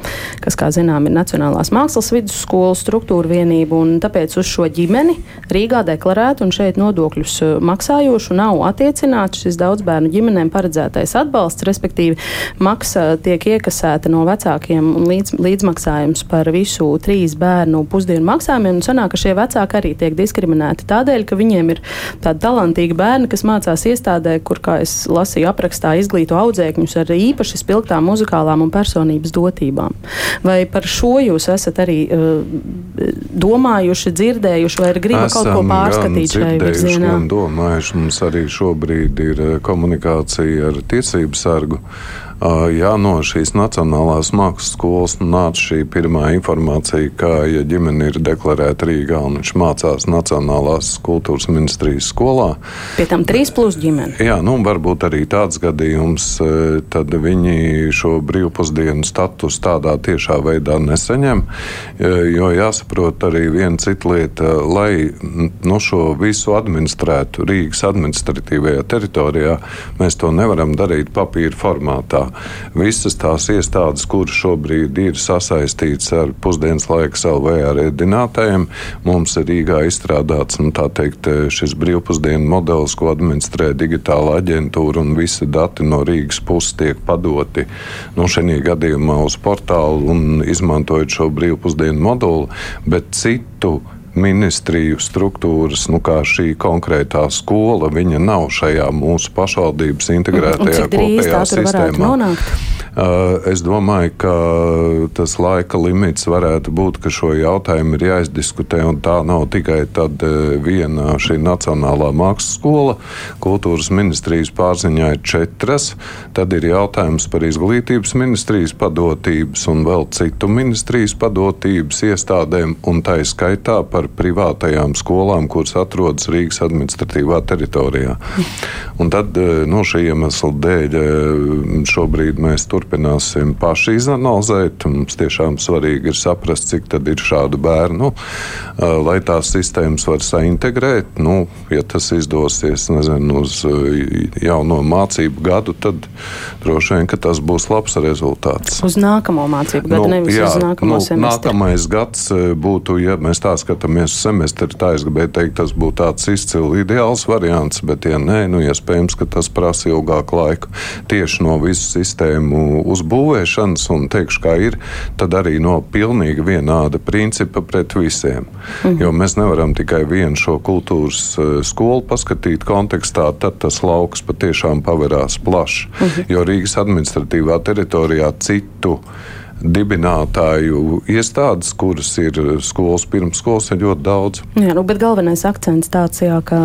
kas, kā zinām, ir Nacionālās mākslas vidusskolas struktūra vienība, un tāpēc uz šo ģimeni Rīgā deklarētu un šeit nodokļus maksā strādājošu nav attiecināts šis daudz bērnu ģimenēm paredzētais atbalsts, respektīvi maksa tiek iekasēta no vecākiem un līdz, līdzmaksājums par visu trīs bērnu pusdienu maksājumiem. Sanāk, ka šie vecāki arī tiek diskriminēti tādēļ, ka viņiem ir tādi talantīgi bērni, kas mācās iestādē, kur, kā es lasīju aprakstā, izglīto audzēkņus ar īpaši spilgtām muzikālām un personības dotībām. Vai par šo jūs esat arī uh, domājuši, dzirdējuši, vai ir griba Esam kaut ko pārskatīt šajā virzienā? Vienkārši mums arī šobrīd ir eh, komunikācija ar tiesību sargu. Jā, no šīs Nacionālās mākslas skolas nāca šī pirmā informācija, ka, ja ģimene ir deklarēta Rīgā un viņš mācās Nacionālās kultūras ministrijas skolā, pie tam trīs plus ģimene. Jā, nu, varbūt arī tāds gadījums, tad viņi šo brīvpusdienu status tādā tiešā veidā nesaņem, jo jāsaprot arī viena cita lieta, lai nu, šo visu administrētu Rīgas administratīvajā teritorijā, mēs to nevaram darīt papīra formātā visas tās iestādes, kuras šobrīd ir sasaistītas ar pusdienas laiku LV ēdinātājiem, mums ir Rīgā izstrādāts nu, teikt, šis brīvpusdienu modelis, ko administrē digitāla aģentūra, un visi dati no Rīgas puses tiek padoti nu, šajā gadījumā uz portālu un izmantojot šo brīvpusdienu moduli, bet citu ministriju struktūras, nu, kā šī konkrētā skola, viņa nav šajā mūsu pašvaldības integrētajā kopējā sistēmā. Es domāju, ka tas laika limits varētu būt, ka šo jautājumu ir jāizdiskutē, un tā nav tikai viena šī Nacionālā mākslas skola. Kultūras ministrijas pārziņā ir četras. Tad ir jautājums par izglītības ministrijas padotības un vēl citu ministrijas padotības iestādēm, un tā ir skaitā par privātajām skolām, kuras atrodas Rīgas administratīvā teritorijā. Un tad no šī iemesla dēļ šobrīd mēs turpināsim paši izanalizēt. Mums tiešām svarīgi ir saprast, cik tad ir šādu bērnu, lai tās sistēmas var saintegrēt. Nu, ja tas izdosies nezinu, uz jauno mācību gadu, tad droši vien tas būs labs rezultāts. Uz nākamo mācību gadu, nu, nevis jā, uz nākamo nu, semestri. Nākamais gads būtu, ja mēs tā skatāmies uz semestri, tā es gribēju teikt, tas būtu tāds izcili ideāls variants, bet, ja nē, nu, iespējams, ka tas prasa ilgāku laiku tieši no visu sistēmu uzbūvēšanas, un teikšu, kā ir, tad arī no pilnīgi vienāda principa pret visiem. Mhm. Jo mēs nevaram tikai vienu šo kultūras eh, skolu paskatīt kontekstā, tad tas lauks patiešām paverās plašs. Mhm. Jo Rīgas administratīvā teritorijā citu dibinātāju iestādes, kuras ir skolas pirmsskolas, ir ļoti daudz. Jā, nu, bet galvenais akcents tāds, jā, ka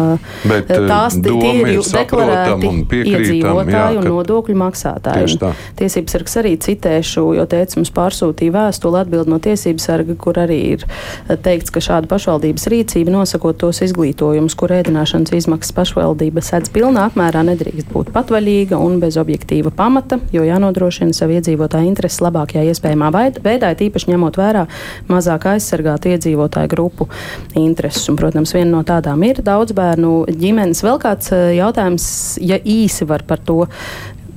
bet, eh, tās tie ir deklarēti iedzīvotāji un nodokļu maksātāji. Tiesības sargs arī citēšu, jo teica, mums pārsūtīja vēstuli atbild no tiesības sarga, kur arī ir eh, teikts, ka šāda pašvaldības rīcība nosakot tos izglītojumus, kur ēdināšanas izmaksas pašvaldība sedz pilnā apmērā nedrīkst būt patvaļīga un bez objektīva pamata, jo jānodrošina savu iedzīvotāju intereses labākajā iespējā iespējamā veidā, tīpaši ņemot vērā mazāk aizsargātu iedzīvotāju grupu intereses. Un, protams, viena no tādām ir daudz bērnu ģimenes. Vēl kāds jautājums, ja īsi var par to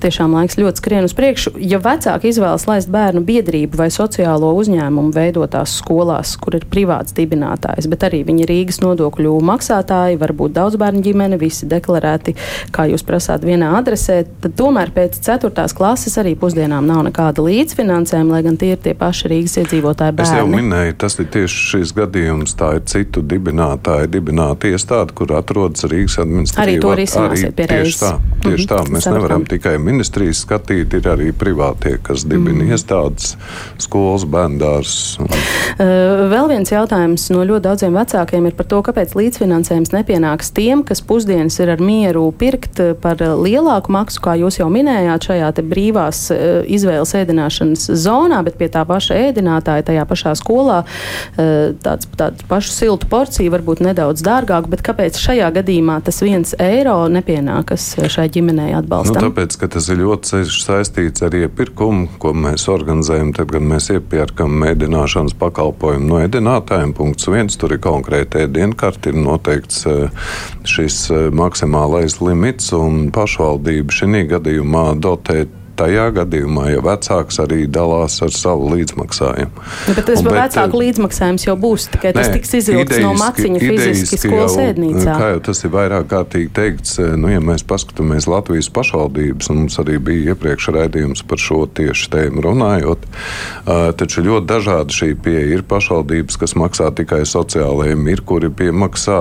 tiešām laiks ļoti skrien uz priekšu. Ja vecāki izvēlas laist bērnu biedrību vai sociālo uzņēmumu veidotās skolās, kur ir privāts dibinātājs, bet arī viņi ir Rīgas nodokļu maksātāji, varbūt daudz bērnu ģimene, visi deklarēti, kā jūs prasāt, vienā adresē, tad tomēr pēc 4. klases arī pusdienām nav nekāda līdzfinansējuma, lai gan tie ir tie paši Rīgas iedzīvotāji bērni. Es jau minēju, tas ir tieši šis gadījums, tā ir citu dibinātāju dibināta iestāde, kur atrodas Rīgas administrācija. Arī to risināsiet pie reizes. Tieši tā, tieši mm -hmm. tā. Mēs nevaram tikai ministrijas skatīt, ir arī privātie, kas dibina mm. iestādes, skolas, bērndārs. Un... Uh, vēl viens jautājums no ļoti daudziem vecākiem ir par to, kāpēc līdzfinansējums nepienāks tiem, kas pusdienas ir ar mieru pirkt par lielāku maksu, kā jūs jau minējāt, šajā brīvās uh, izvēles ēdināšanas zonā, bet pie tā paša ēdinātāja tajā pašā skolā uh, tāds, tāds pašu siltu porciju varbūt nedaudz dārgāk, bet kāpēc šajā gadījumā tas viens eiro nepienākas šai ģimenei atbalstam? Nu, tāpēc, ka tas ir ļoti cieši saistīts ar iepirkumu, ko mēs organizējam. Tad, kad mēs iepērkam mēdināšanas pakalpojumu no ēdinātājiem, punkts viens, tur ir konkrēti ēdienkarte, ir noteikts eh, šis eh, maksimālais limits, un pašvaldība šī gadījumā dotē tajā gadījumā, ja vecāks arī dalās ar savu līdzmaksājumu. Nu, bet tas bet, vecāku līdzmaksājums jau būs, tikai tas nē, tiks izvilkts no maciņa fiziski skolas ēdnīcā. Kā jau tas ir vairāk kārtīgi teikts, nu, ja mēs paskatāmies Latvijas pašvaldības, un mums arī bija iepriekš raidījums par šo tieši tēmu runājot, uh, taču ļoti dažādi šī pieeja. Ir pašvaldības, kas maksā tikai sociālajiem, ir kuri piemaksā,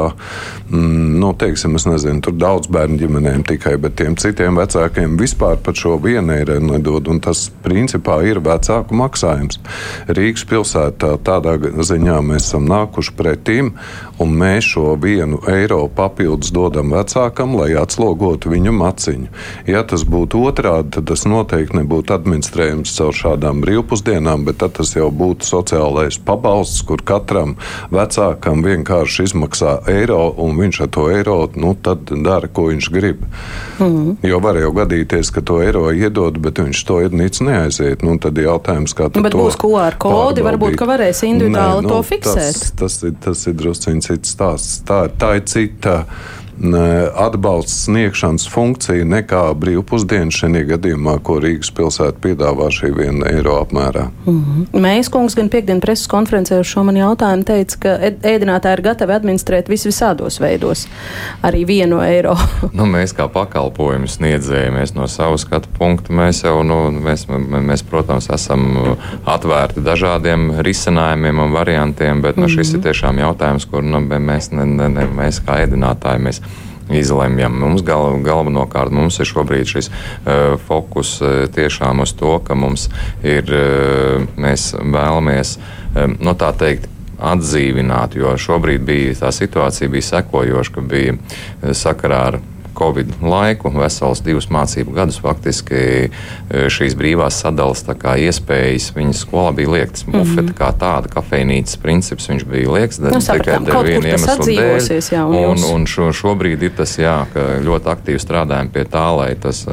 mm, nu, teiksim, es nezinu, tur daudz bērnu ģimenēm tikai, bet tiem citiem vecākiem vispār par šo vienu eiro nedod. Tas principā ir vecāku maksājums. Rīgas pilsētā tādā ziņā mēs esam nākuši pretīm, un mēs šo vienu eiro papildus dodam vecākam, lai atslogotu viņu maciņu. Ja tas būtu otrādi, tad tas noteikti nebūtu administrējams caur šādām brīvpusdienām, bet tas jau būtu sociālais pabalsts, kur katram vecākam vienkārši izmaksā eiro, un viņš ar to eiro nu, dara, ko viņš grib. Mm. Jo var jau gadīties, ka to eiro iedod iedod, bet viņš to iednīcu neaiziet. Nu, tad jautājums, kā nu, bet būs QR kodi, varbūt, ka varēs individuāli nu, to fiksēt. Tas, tas, ir, tas ir drusciņ cits stāsts. Tā, tā ir cita atbalsts sniegšanas funkcija nekā brīvpusdienas šajā gadījumā, ko Rīgas pilsēta piedāvā šī viena eiro apmērā. Mm -hmm. Mēs, kungs, gan piekdien preses konferencē uz šo mani jautājumu teica, ka ēdinātāji ir gatavi administrēt vis visādos veidos, arī vienu eiro. *laughs* nu, mēs kā pakalpojumu sniedzēji, mēs no savas skatu punktu, mēs jau, nu, mēs, mēs, protams, esam atvērti dažādiem risinājumiem un variantiem, bet nu, šis mm -hmm. ir mhm. tiešām jautājums, kur nu, mēs, ne, ne, ne, mēs kā ēdinātāji, mēs izlemjam. Mums gal, galvenokārt mums ir šobrīd šis uh, fokus uh, tiešām uz to, ka mums ir, uh, mēs vēlamies, um, no tā teikt, atdzīvināt, jo šobrīd bija tā situācija bija sekojoša, ka bija sakarā ar Covid laiku, vesels divus mācību gadus, faktiski e, šīs brīvās sadalas iespējas viņas skolā bija liektas. Mm -hmm. Bufete kā tāda, kafejnīcas princips, viņš bija lieks nu, tikai dēļ viena iemesla dēļ. Jā, un un, un šo, šobrīd ir tas, jā, ka ļoti aktīvi strādājam pie tā, lai tas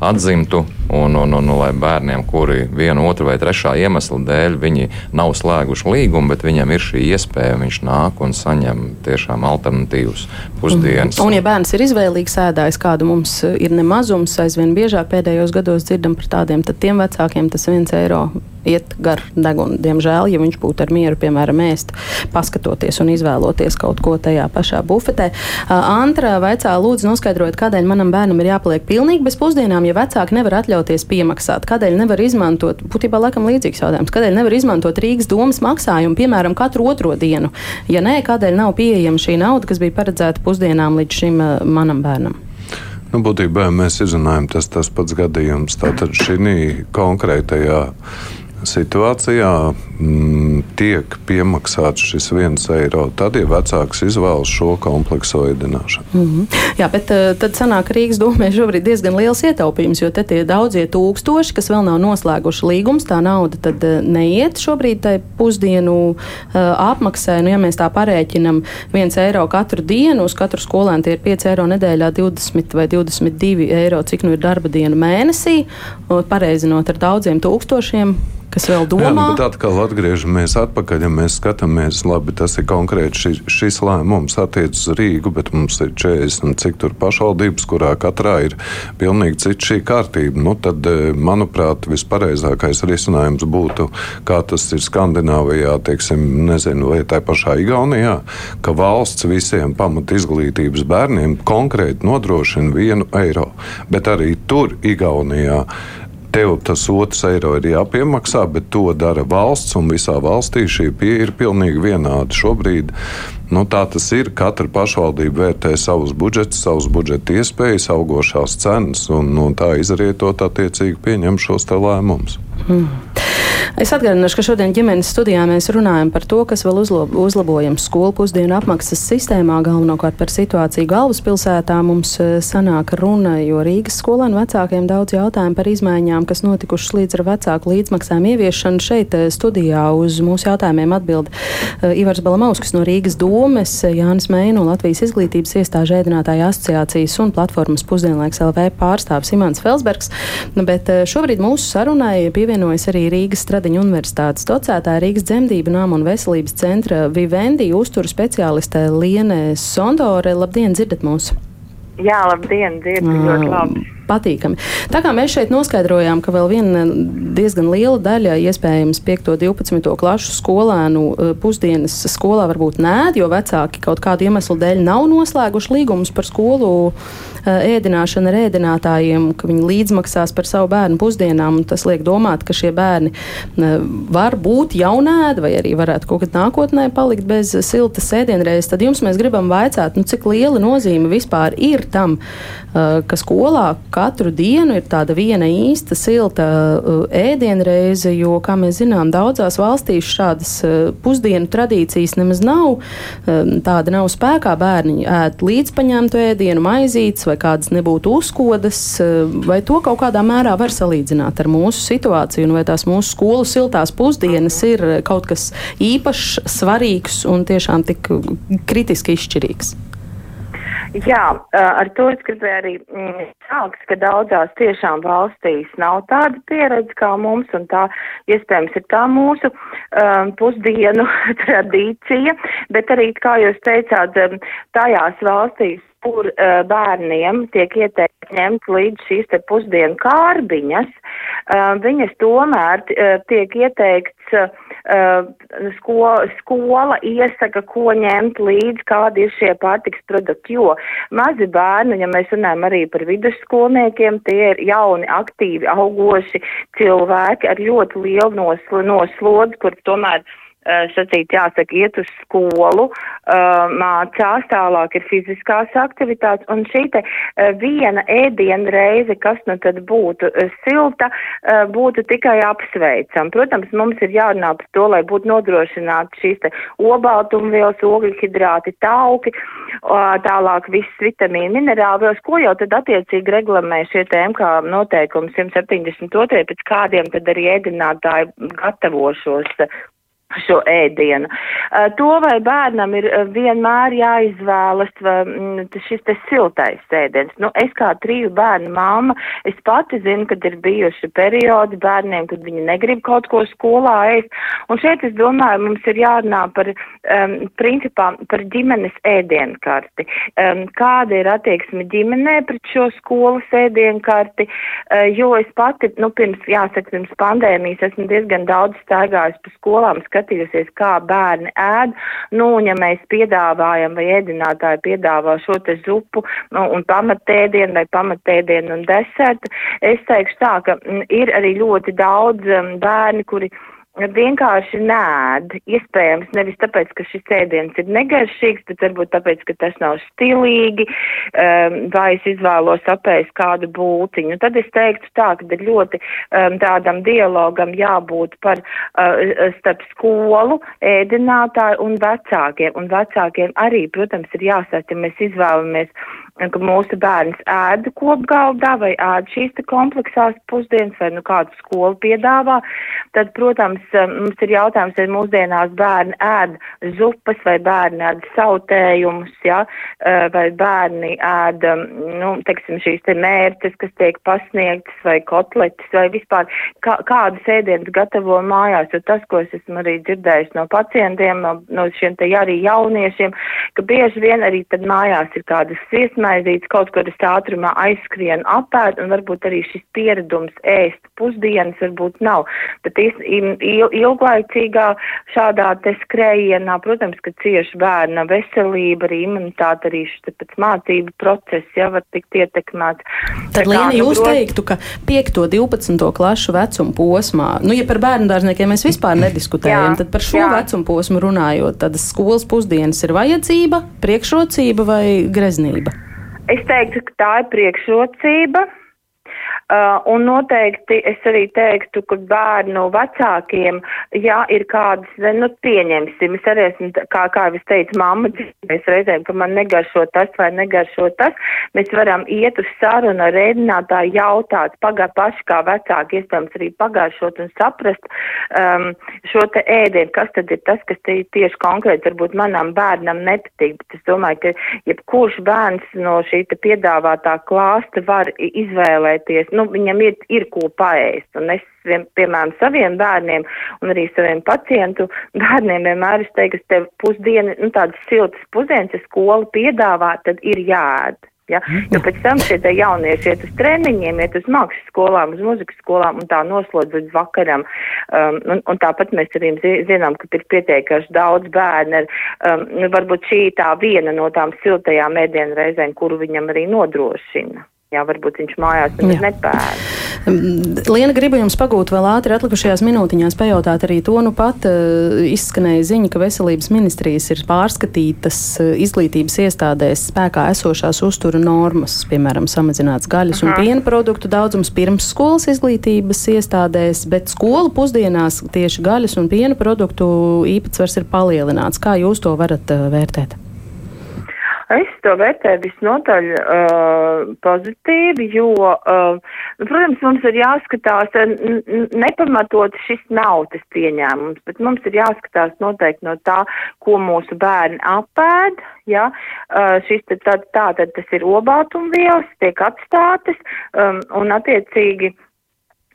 atzimtu un, un, un, un lai bērniem, kuri vienu, otru vai trešā iemesla dēļ viņi nav slēguši līgumu, bet viņam ir šī iespēja, viņš nāk un saņem tiešām alternatīvas pusdienas. Un, un ja bērns ir izvēlīgs, ēdājs, kādu mums ir nemazums, aizvien biežāk pēdējos gados dzirdam par tādiem, tad tiem vecākiem tas viens eiro iet gar degunu. Diemžēl, ja viņš būtu ar mieru, piemēram, ēst, paskatoties un izvēloties kaut ko tajā pašā bufetē. Antra vaicā, lūdzu, noskaidrojiet, kādēļ manam bērnam ir jāpaliek pilnīgi bez pusdienām, ja vecāki nevar atļauties piemaksāt. Kādēļ nevar izmantot, būtībā laikam līdzīgs jautājums, kādēļ nevar izmantot Rīgas domas maksājumu, piemēram, katru otro dienu? Ja nē, kādēļ nav pieejama šī nauda, kas bija paredzēta pusdienām līdz šim manam bērnam? Nu, būtībā mēs izrunājam tas, tas pats gadījums. Tātad šī konkrētajā situācijā mm, tiek piemaksāts šis viens eiro, tad, ja vecāks izvēlas šo komplekso ēdināšanu. Mm -hmm. Jā, bet uh, tad sanāk Rīgas domē šobrīd diezgan liels ietaupījums, jo te tie daudzie tūkstoši, kas vēl nav noslēguši līgums, tā nauda tad uh, neiet šobrīd tai pusdienu uh, apmaksai. Nu, ja mēs tā parēķinam viens eiro katru dienu, uz katru skolēnu tie ir 5 eiro nedēļā, 20 vai 22 eiro, cik nu ir darba diena mēnesī, pareizinot ar daudziem tūkstošiem kas vēl domā. Jā, bet atkal atgriežamies atpakaļ, ja mēs skatāmies, labi, tas ir konkrēti šis, šis lēmums attiec uz Rīgu, bet mums ir 40 cik tur pašvaldības, kurā katrā ir pilnīgi cita šī kārtība. Nu, tad, eh, manuprāt, vispareizākais risinājums būtu, kā tas ir Skandināvijā, teiksim, nezinu, vai tā pašā Igaunijā, ka valsts visiem pamat izglītības bērniem konkrēti nodrošina vienu eiro. Bet arī tur, Igaunijā, tev tas otrs eiro ir jāpiemaksā, bet to dara valsts, un visā valstī šī pieeja ir pilnīgi vienāda. Šobrīd nu, tā tas ir. Katra pašvaldība vērtē savus budžetus, savus budžeta iespējas, augošās cenas, un no tā izrietot attiecīgi pieņem šos lēmumus. Hmm. Es atgādināšu, ka šodien ģimenes studijā mēs runājam par to, kas vēl uzlabojams skolu pusdienu apmaksas sistēmā, galvenokārt par situāciju galvaspilsētā. Mums e, sanāk runa, jo Rīgas skolēnu vecākiem daudz jautājumu par izmaiņām, kas notikušas līdz ar vecāku līdzmaksājumu ieviešanu. Šeit e, studijā uz mūsu jautājumiem atbild e, Ivars Balamauskas no Rīgas domes, Jānis Meino, Latvijas izglītības iestāžu ēdinātāja asociācijas un platformas pusdienlaiks LV pārstāvs Imants Felsbergs. Bet šobrīd mūsu sarunai pievienojas arī Rīgas strādājums. Stradiņa universitātes docētāja Rīgas dzemdību nama un veselības centra Vivendi uzturu speciāliste Liene Sondore. Labdien, dzirdat mūs! Jā, labdien, dzirdu ļoti labi patīkami. Tā kā mēs šeit noskaidrojām, ka vēl viena diezgan liela daļa, iespējams, 5. un 12. klašu skolēnu eh, pusdienas skolā varbūt nē, jo vecāki kaut kādu iemeslu dēļ nav noslēguši līgumus par skolu Eh, ēdināšana ar ēdinātājiem, ka viņi līdzmaksās par savu bērnu pusdienām. Tas liek domāt, ka šie bērni eh, var būt jaunēdi vai arī varētu kaut kad nākotnē palikt bez siltas ēdienreizes. Tad jums mēs gribam vaicāt, nu, cik liela nozīme vispār ir tam, ka skolā katru dienu ir tāda viena īsta silta ēdienreize, jo, kā mēs zinām, daudzās valstīs šādas pusdienu tradīcijas nemaz nav. Tāda nav spēkā. Bērni ēd līdzpaņemtu ēdienu, maizītes vai kādas nebūtu uzkodas, eh, vai to kaut kādā mērā var salīdzināt ar mūsu situāciju, un vai tās mūsu skolu siltās pusdienas ir kaut kas īpašs, svarīgs un tiešām tik kritiski izšķirīgs. Jā, ar to es gribēju arī mm, sākt, ka daudzās tiešām valstīs nav tāda pieredze kā mums, un tā iespējams ir tā mūsu um, pusdienu *laughs* tradīcija, bet arī, kā jūs teicāt, tajās valstīs, kur uh, bērniem tiek ieteikts ņemt līdz šīs te pusdienu kārbiņas, uh, viņas tomēr uh, tiek ieteikts uh, sko, skola iesaka, ko ņemt līdzi, kādi ir šie pārtiks produkti, jo mazi bērni, ja mēs runājam arī par vidusskolniekiem, tie ir jauni, aktīvi, augoši cilvēki ar ļoti lielu nosl noslodzi, kur tomēr uh, sacīt, jāsaka, iet uz skolu, eh, mācās, tālāk ir fiziskās aktivitātes, un šī te eh, viena ēdiena reize, kas nu tad būtu silta, būtu tikai apsveicam. Protams, mums ir jārunā par to, lai būtu nodrošināti šīs te obaltumvielas, ogļhidrāti, tauki, tālāk viss vitamīni, minerālvielas, ko jau tad attiecīgi reklamē šie te MK noteikumi 172, pēc kādiem tad arī ēdinātāji gatavo šos šo ēdienu. To vai bērnam ir vienmēr jāizvēlas mm, šis te siltais ēdiens. Nu, es kā triju bērnu mamma, es pati zinu, kad ir bijuši periodi bērniem, kad viņi negrib kaut ko skolā ēst. Un šeit es domāju, mums ir jārunā par, um, principā, par ģimenes ēdienkarti. Um, kāda ir attieksme ģimenē pret šo skolas ēdienkarti, uh, jo es pati, nu, pirms, jāsaka, pirms pandēmijas esmu diezgan daudz staigājusi pa skolām, skatījos, skatījusies, kā bērni ēd. Nu, un ja mēs piedāvājam vai ēdinātāji piedāvā šo te zupu nu, un pamatēdienu vai pamatēdienu un desertu, es teikšu tā, ka mm, ir arī ļoti daudz mm, bērni, kuri vienkārši nēd. Iespējams, nevis tāpēc, ka šis ēdiens ir negaršīgs, bet varbūt tāpēc, ka tas nav stilīgi, um, vai es izvēlos apēst kādu būtiņu. Tad es teiktu tā, ka ļoti um, tādam dialogam jābūt par uh, starp skolu, ēdinātāju un vecākiem. Un vecākiem arī, protams, ir jāsaka, ja mēs izvēlamies ka mūsu bērns ēda kopgaldā vai ēda šīs kompleksās pusdienas vai nu kādu skolu piedāvā, tad, protams, mums ir jautājums, vai mūsdienās bērni ēd zupas vai bērni ēd sautējumus, ja, vai bērni ēd, nu, teiksim, šīs te mērķis, kas tiek pasniegtas vai kotletes vai vispār kā, kādas ēdienas gatavo mājās, jo tas, ko es esmu arī dzirdējis no pacientiem, no, no šiem te arī jauniešiem, ka bieži vien arī tad mājās ir kādas sviesmaizītes, kaut kādas ātrumā aizskrien apēd, un varbūt arī šis pieredums ēst pusdienas varbūt nav. Bet il, ilglaicīgā šādā te skrējienā, protams, ka cieši bērna veselība, arī imunitāte, arī šis pēc mācību process, ja var tikt ietekmēts. Tad, Liena, nu, jūs teiktu, ka 5. 12. klašu vecuma posmā, nu, ja par bērnu dārzniekiem mēs vispār nediskutējam, jā, tad par šo jā. vecuma posmu runājot, tad skolas pusdienas ir vajadzība, priekšrocība vai greznība? Es teiktu, ka tā ir priekšrocība. Uh, un noteikti es arī teiktu, ka bērnu vecākiem, ja ir kādas, nu, pieņemsim, es arī esmu, kā, kā es teicu, mamma dzīvēs reizēm, ka man negaršo tas vai negaršo tas, mēs varam iet uz sarunu ar rēdinātāju jautāt, pagā paši kā vecāki, iespējams arī pagāršot un saprast um, šo te ēdienu, kas tad ir tas, kas te tieši konkrēti varbūt manam bērnam nepatīk, bet es domāju, ka jebkurš bērns no šī te piedāvātā klāsta var izvēlēties nu, viņam ir, ir ko paēst. Un es, vien, piemēram, saviem bērniem un arī saviem pacientu bērniem vienmēr es teiktu, ka tev pusdiena, nu, tādas siltas pusdienas, ja skola piedāvā, tad ir jāēd. Ja? Jo pēc tam šie jaunieši iet uz treniņiem, iet uz mākslas skolām, uz muzikas skolām un tā noslodz līdz vakaram. Um, un, un tāpat mēs arī zinām, ka ir pietiekuši daudz bērnu. Um, varbūt šī tā viena no tām siltajām ēdienu reizēm, kuru viņam arī nodrošina. Jā, varbūt viņš mājās nepēr. Liena, gribu jums pagūt vēl ātri atlikušajās minūtiņās pajautāt arī to, nu pat uh, izskanēja ziņa, ka veselības ministrijas ir pārskatītas uh, izglītības iestādēs spēkā esošās uztura normas, piemēram, samazināts gaļas Aha. un piena produktu daudzums pirms skolas izglītības iestādēs, bet skolu pusdienās tieši gaļas un piena produktu īpatsvars ir palielināts. Kā jūs to varat uh, vērtēt? Es to vērtēju visnotaļ uh, pozitīvi, jo, uh, protams, mums ir jāskatās, nepamatot šis nav tas pieņēmums, bet mums ir jāskatās noteikti no tā, ko mūsu bērni apēd, ja, uh, šis tad, tad, tā tad tas ir obātumvielas, tiek atstātas, um, un attiecīgi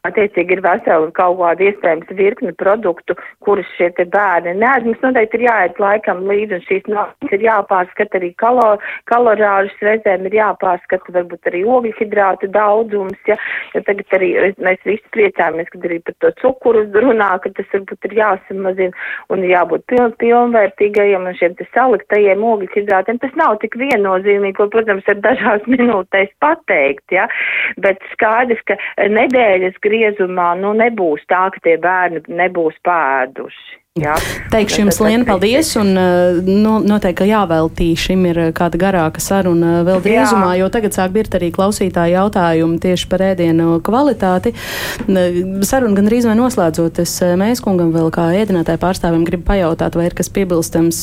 Attiecīgi ir vesela kaut kāda iespējams virkne produktu, kurus šie te bērni neēd. Mums noteikti ir jāiet laikam līdzi, un šīs normas ir jāpārskata arī kalor, kalorāžas reizēm ir jāpārskata varbūt arī ogļhidrātu daudzums, ja, jo tagad arī mēs visi priecājamies, kad arī par to cukuru runā, ka tas varbūt ir jāsamazina un jābūt piln, pilnvērtīgajiem un šiem te saliktajiem ogļhidrātiem. Tas nav tik viennozīmīgi, ko, protams, ar dažās minūtēs pateikt, ja, bet skaidrs, ka nedēļas griezumā nu, nebūs tā, ka tie bērni nebūs pēduši. Jā. Teikšu jums, Liena, paldies, un nu, noteikti jāveltī šim ir kāda garāka saruna vēl drīzumā, jo tagad sāk birt arī klausītāji jautājumi tieši par ēdienu kvalitāti. Saruna gan drīz vai noslēdzot, es mēs kungam vēl kā ēdinātāju pārstāvim gribu pajautāt, vai ir kas piebilstams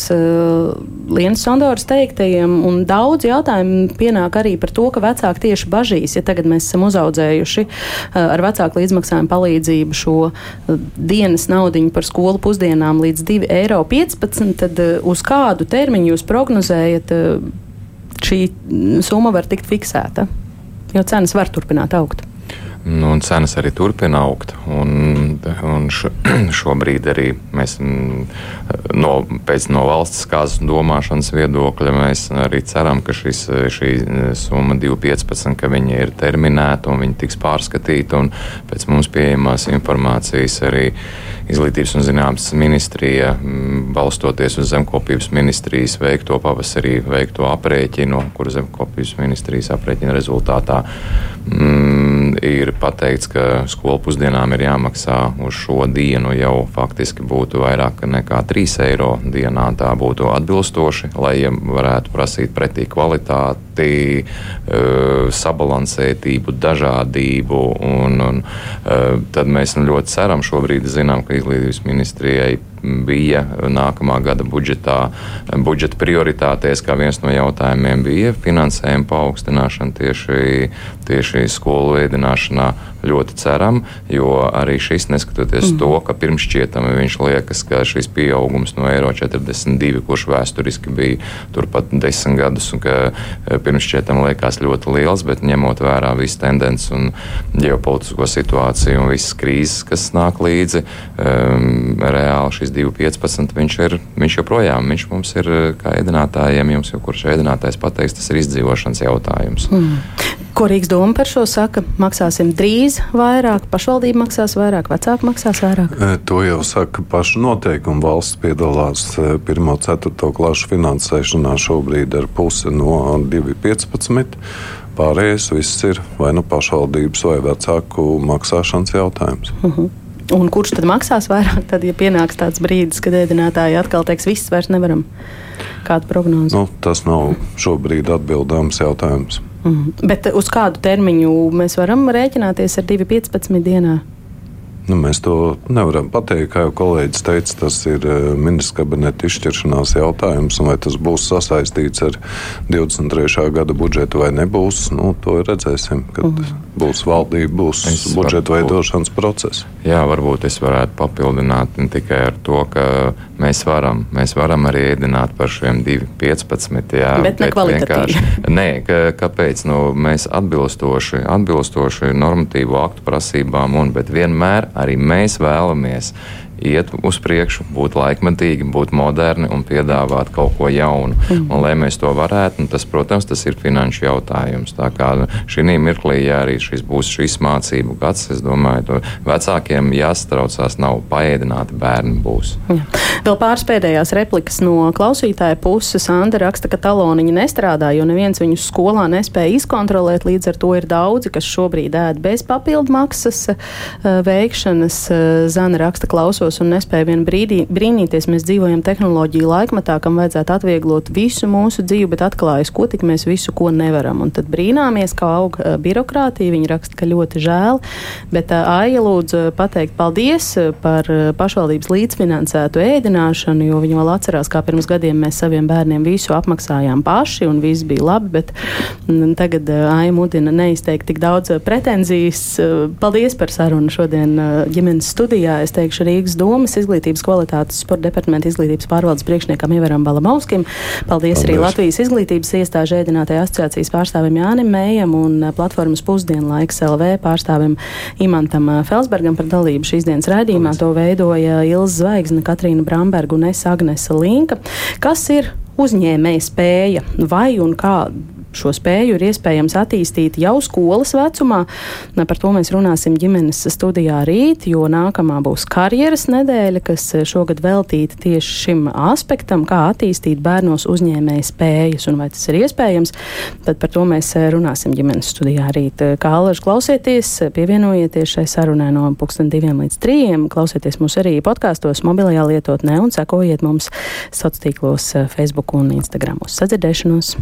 Lienas Sondoras teiktajiem, un daudz jautājumu pienāk arī par to, ka vecāki tieši bažīs, ja tagad mēs esam uzaudzējuši ar vecāku līdzmaksājumu palīdzību šo dienas naudiņu par skolu pusdienām dienām līdz 2,15 eiro, tad eh, uz kādu termiņu jūs prognozējat, eh, šī summa var tikt fiksēta? Jo cenas var turpināt augt. Nu, un cenas arī turpina augt. Un, un š, *clears throat* šobrīd arī mēs no, pēc no valsts kāzas domāšanas viedokļa arī ceram, ka šis, šī summa 2,15 ka viņa ir terminēta un viņa tiks pārskatīta. Pēc mums pieejamās informācijas arī Izglītības un zinātnes ministrija, balstoties uz zemkopības ministrijas veikto pavasarī veikto aprēķinu, kuru zemkopības ministrijas aprēķina rezultātā mm, ir pateikts, ka skolu pusdienām ir jāmaksā uz šo dienu jau faktiski būtu vairāk nekā 3 eiro dienā. Tā būtu atbilstoši, lai varētu prasīt pretī kvalitāti proti uh, sabalansētību, dažādību. Un, un, uh, tad mēs nu, ļoti ceram, šobrīd zinām, ka izglītības ministrijai bija nākamā gada budžetā, budžeta prioritātēs, kā viens no jautājumiem bija finansējuma paaugstināšana tieši, tieši skolu veidināšanā. Ļoti ceram, jo arī šis, neskatoties mm. to, ka pirms šķietami viņš liekas, ka šis pieaugums no eiro 42, kurš vēsturiski bija turpat desmit gadus, un ka e, pirms šķietami liekas ļoti liels, bet ņemot vērā visu tendenci un ģeopolitisko situāciju un visas krīzes, kas nāk līdzi, um, reāli šis 2,15. Viņš ir viņš joprojām, viņš mums ir kā ēdinātājiem, jums jau kurš ēdinātājs pateiks, tas ir izdzīvošanas jautājums. Mm. Ko Rīgas doma par šo saka? Maksāsim drīz vairāk, pašvaldība maksās vairāk, vecāki maksās vairāk? E, to jau saka paši noteikumi. Valsts piedalās 1,4. E, klašu finansēšanā šobrīd ar pusi no 2,15. Pārējais viss ir vai nu pašvaldības vai vecāku maksāšanas jautājums. Uh mhm. -huh. Un kurš tad maksās vairāk, tad, ja pienāks tāds brīdis, kad ēdinātāji atkal teiks, viss vairs nevaram? Kāda prognoze? Nu, tas nav šobrīd atbildāms jautājums. Mm. Bet uz kādu termiņu mēs varam rēķināties ar 2,15 dienā? Nu, mēs to nevaram pateikt. Kā jau kolēģis teica, tas ir eh, ministrs kabineta izšķiršanās jautājums. Vai tas būs sasaistīts ar 23. gada budžetu vai nebūs, nu, to redzēsim, kad. -huh. būs valdība, būs es budžeta varbūt, veidošanas process. Jā, varbūt es varētu papildināt ne tikai ar to, ka mēs varam, mēs varam arī ēdināt par šiem 2,15. Jā, bet ne kvalitatīvi. *laughs* Nē, ka, kāpēc? Nu, mēs atbilstoši, atbilstoši normatīvu aktu prasībām un, bet vienmēr arī mēs vēlamies iet uz priekšu, būt laikmetīgi, būt moderni un piedāvāt kaut ko jaunu. Mm. Un, lai mēs to varētu, tas, protams, tas ir finanšu jautājums. Tā kā šī mirklī, ja arī šis būs šis mācību gads, es domāju, to vecākiem jāstraucās, nav paēdināti bērni būs. Jā. Vēl pāris pēdējās replikas no klausītāja puses. Anda raksta, ka taloniņi nestrādā, jo neviens viņus skolā nespēja izkontrolēt. Līdz ar to ir daudzi, kas šobrīd ēd bez papildu maksas uh, veikšanas. Uh, Zana raksta, klausos klausos un nespēju vien brīdī, brīnīties. Mēs dzīvojam tehnoloģiju laikmatā, kam vajadzētu atvieglot visu mūsu dzīvi, bet atklājas, ko tik mēs visu ko nevaram. Un tad brīnāmies, kā aug uh, birokrātija. Viņi raksta, ka ļoti žēl, bet uh, Aija lūdzu pateikt paldies par uh, pašvaldības līdzfinansētu ēdināšanu, jo viņi vēl atcerās, kā pirms gadiem mēs saviem bērniem visu apmaksājām paši un viss bija labi, bet mm, tagad Aija mudina neizteikt tik daudz pretenzijas. Paldies par sarunu šodien ģimenes studijā. Es teikšu Rīgas Rīgas domas izglītības kvalitātes sporta departamenta izglītības pārvaldes priekšniekam Ievaram Balamauskim. Paldies, Paldies. arī Latvijas izglītības iestāžu ēdinātajai asociācijas pārstāvim Jānim Mējam un platformas pusdienlaiks LV pārstāvim Imantam Felsbergam par dalību šīs dienas raidījumā. Paldies. To veidoja Ilza Zvaigzne, Katrīna Bramberga un es Agnese Linka. Kas ir uzņēmēja spēja vai un kā šo spēju ir iespējams attīstīt jau skolas vecumā. Par to mēs runāsim ģimenes studijā rīt, jo nākamā būs karjeras nedēļa, kas šogad veltīta tieši šim aspektam, kā attīstīt bērnos uzņēmēju spējas un vai tas ir iespējams. Tad par to mēs runāsim ģimenes studijā rīt. Kā alaži klausieties, pievienojieties šai sarunai no 2 līdz 3. Klausieties mūs arī podkāstos, mobilajā lietotnē un sekojiet mums sociālos tīklos Facebook un Instagram uz sadzirdēšanos.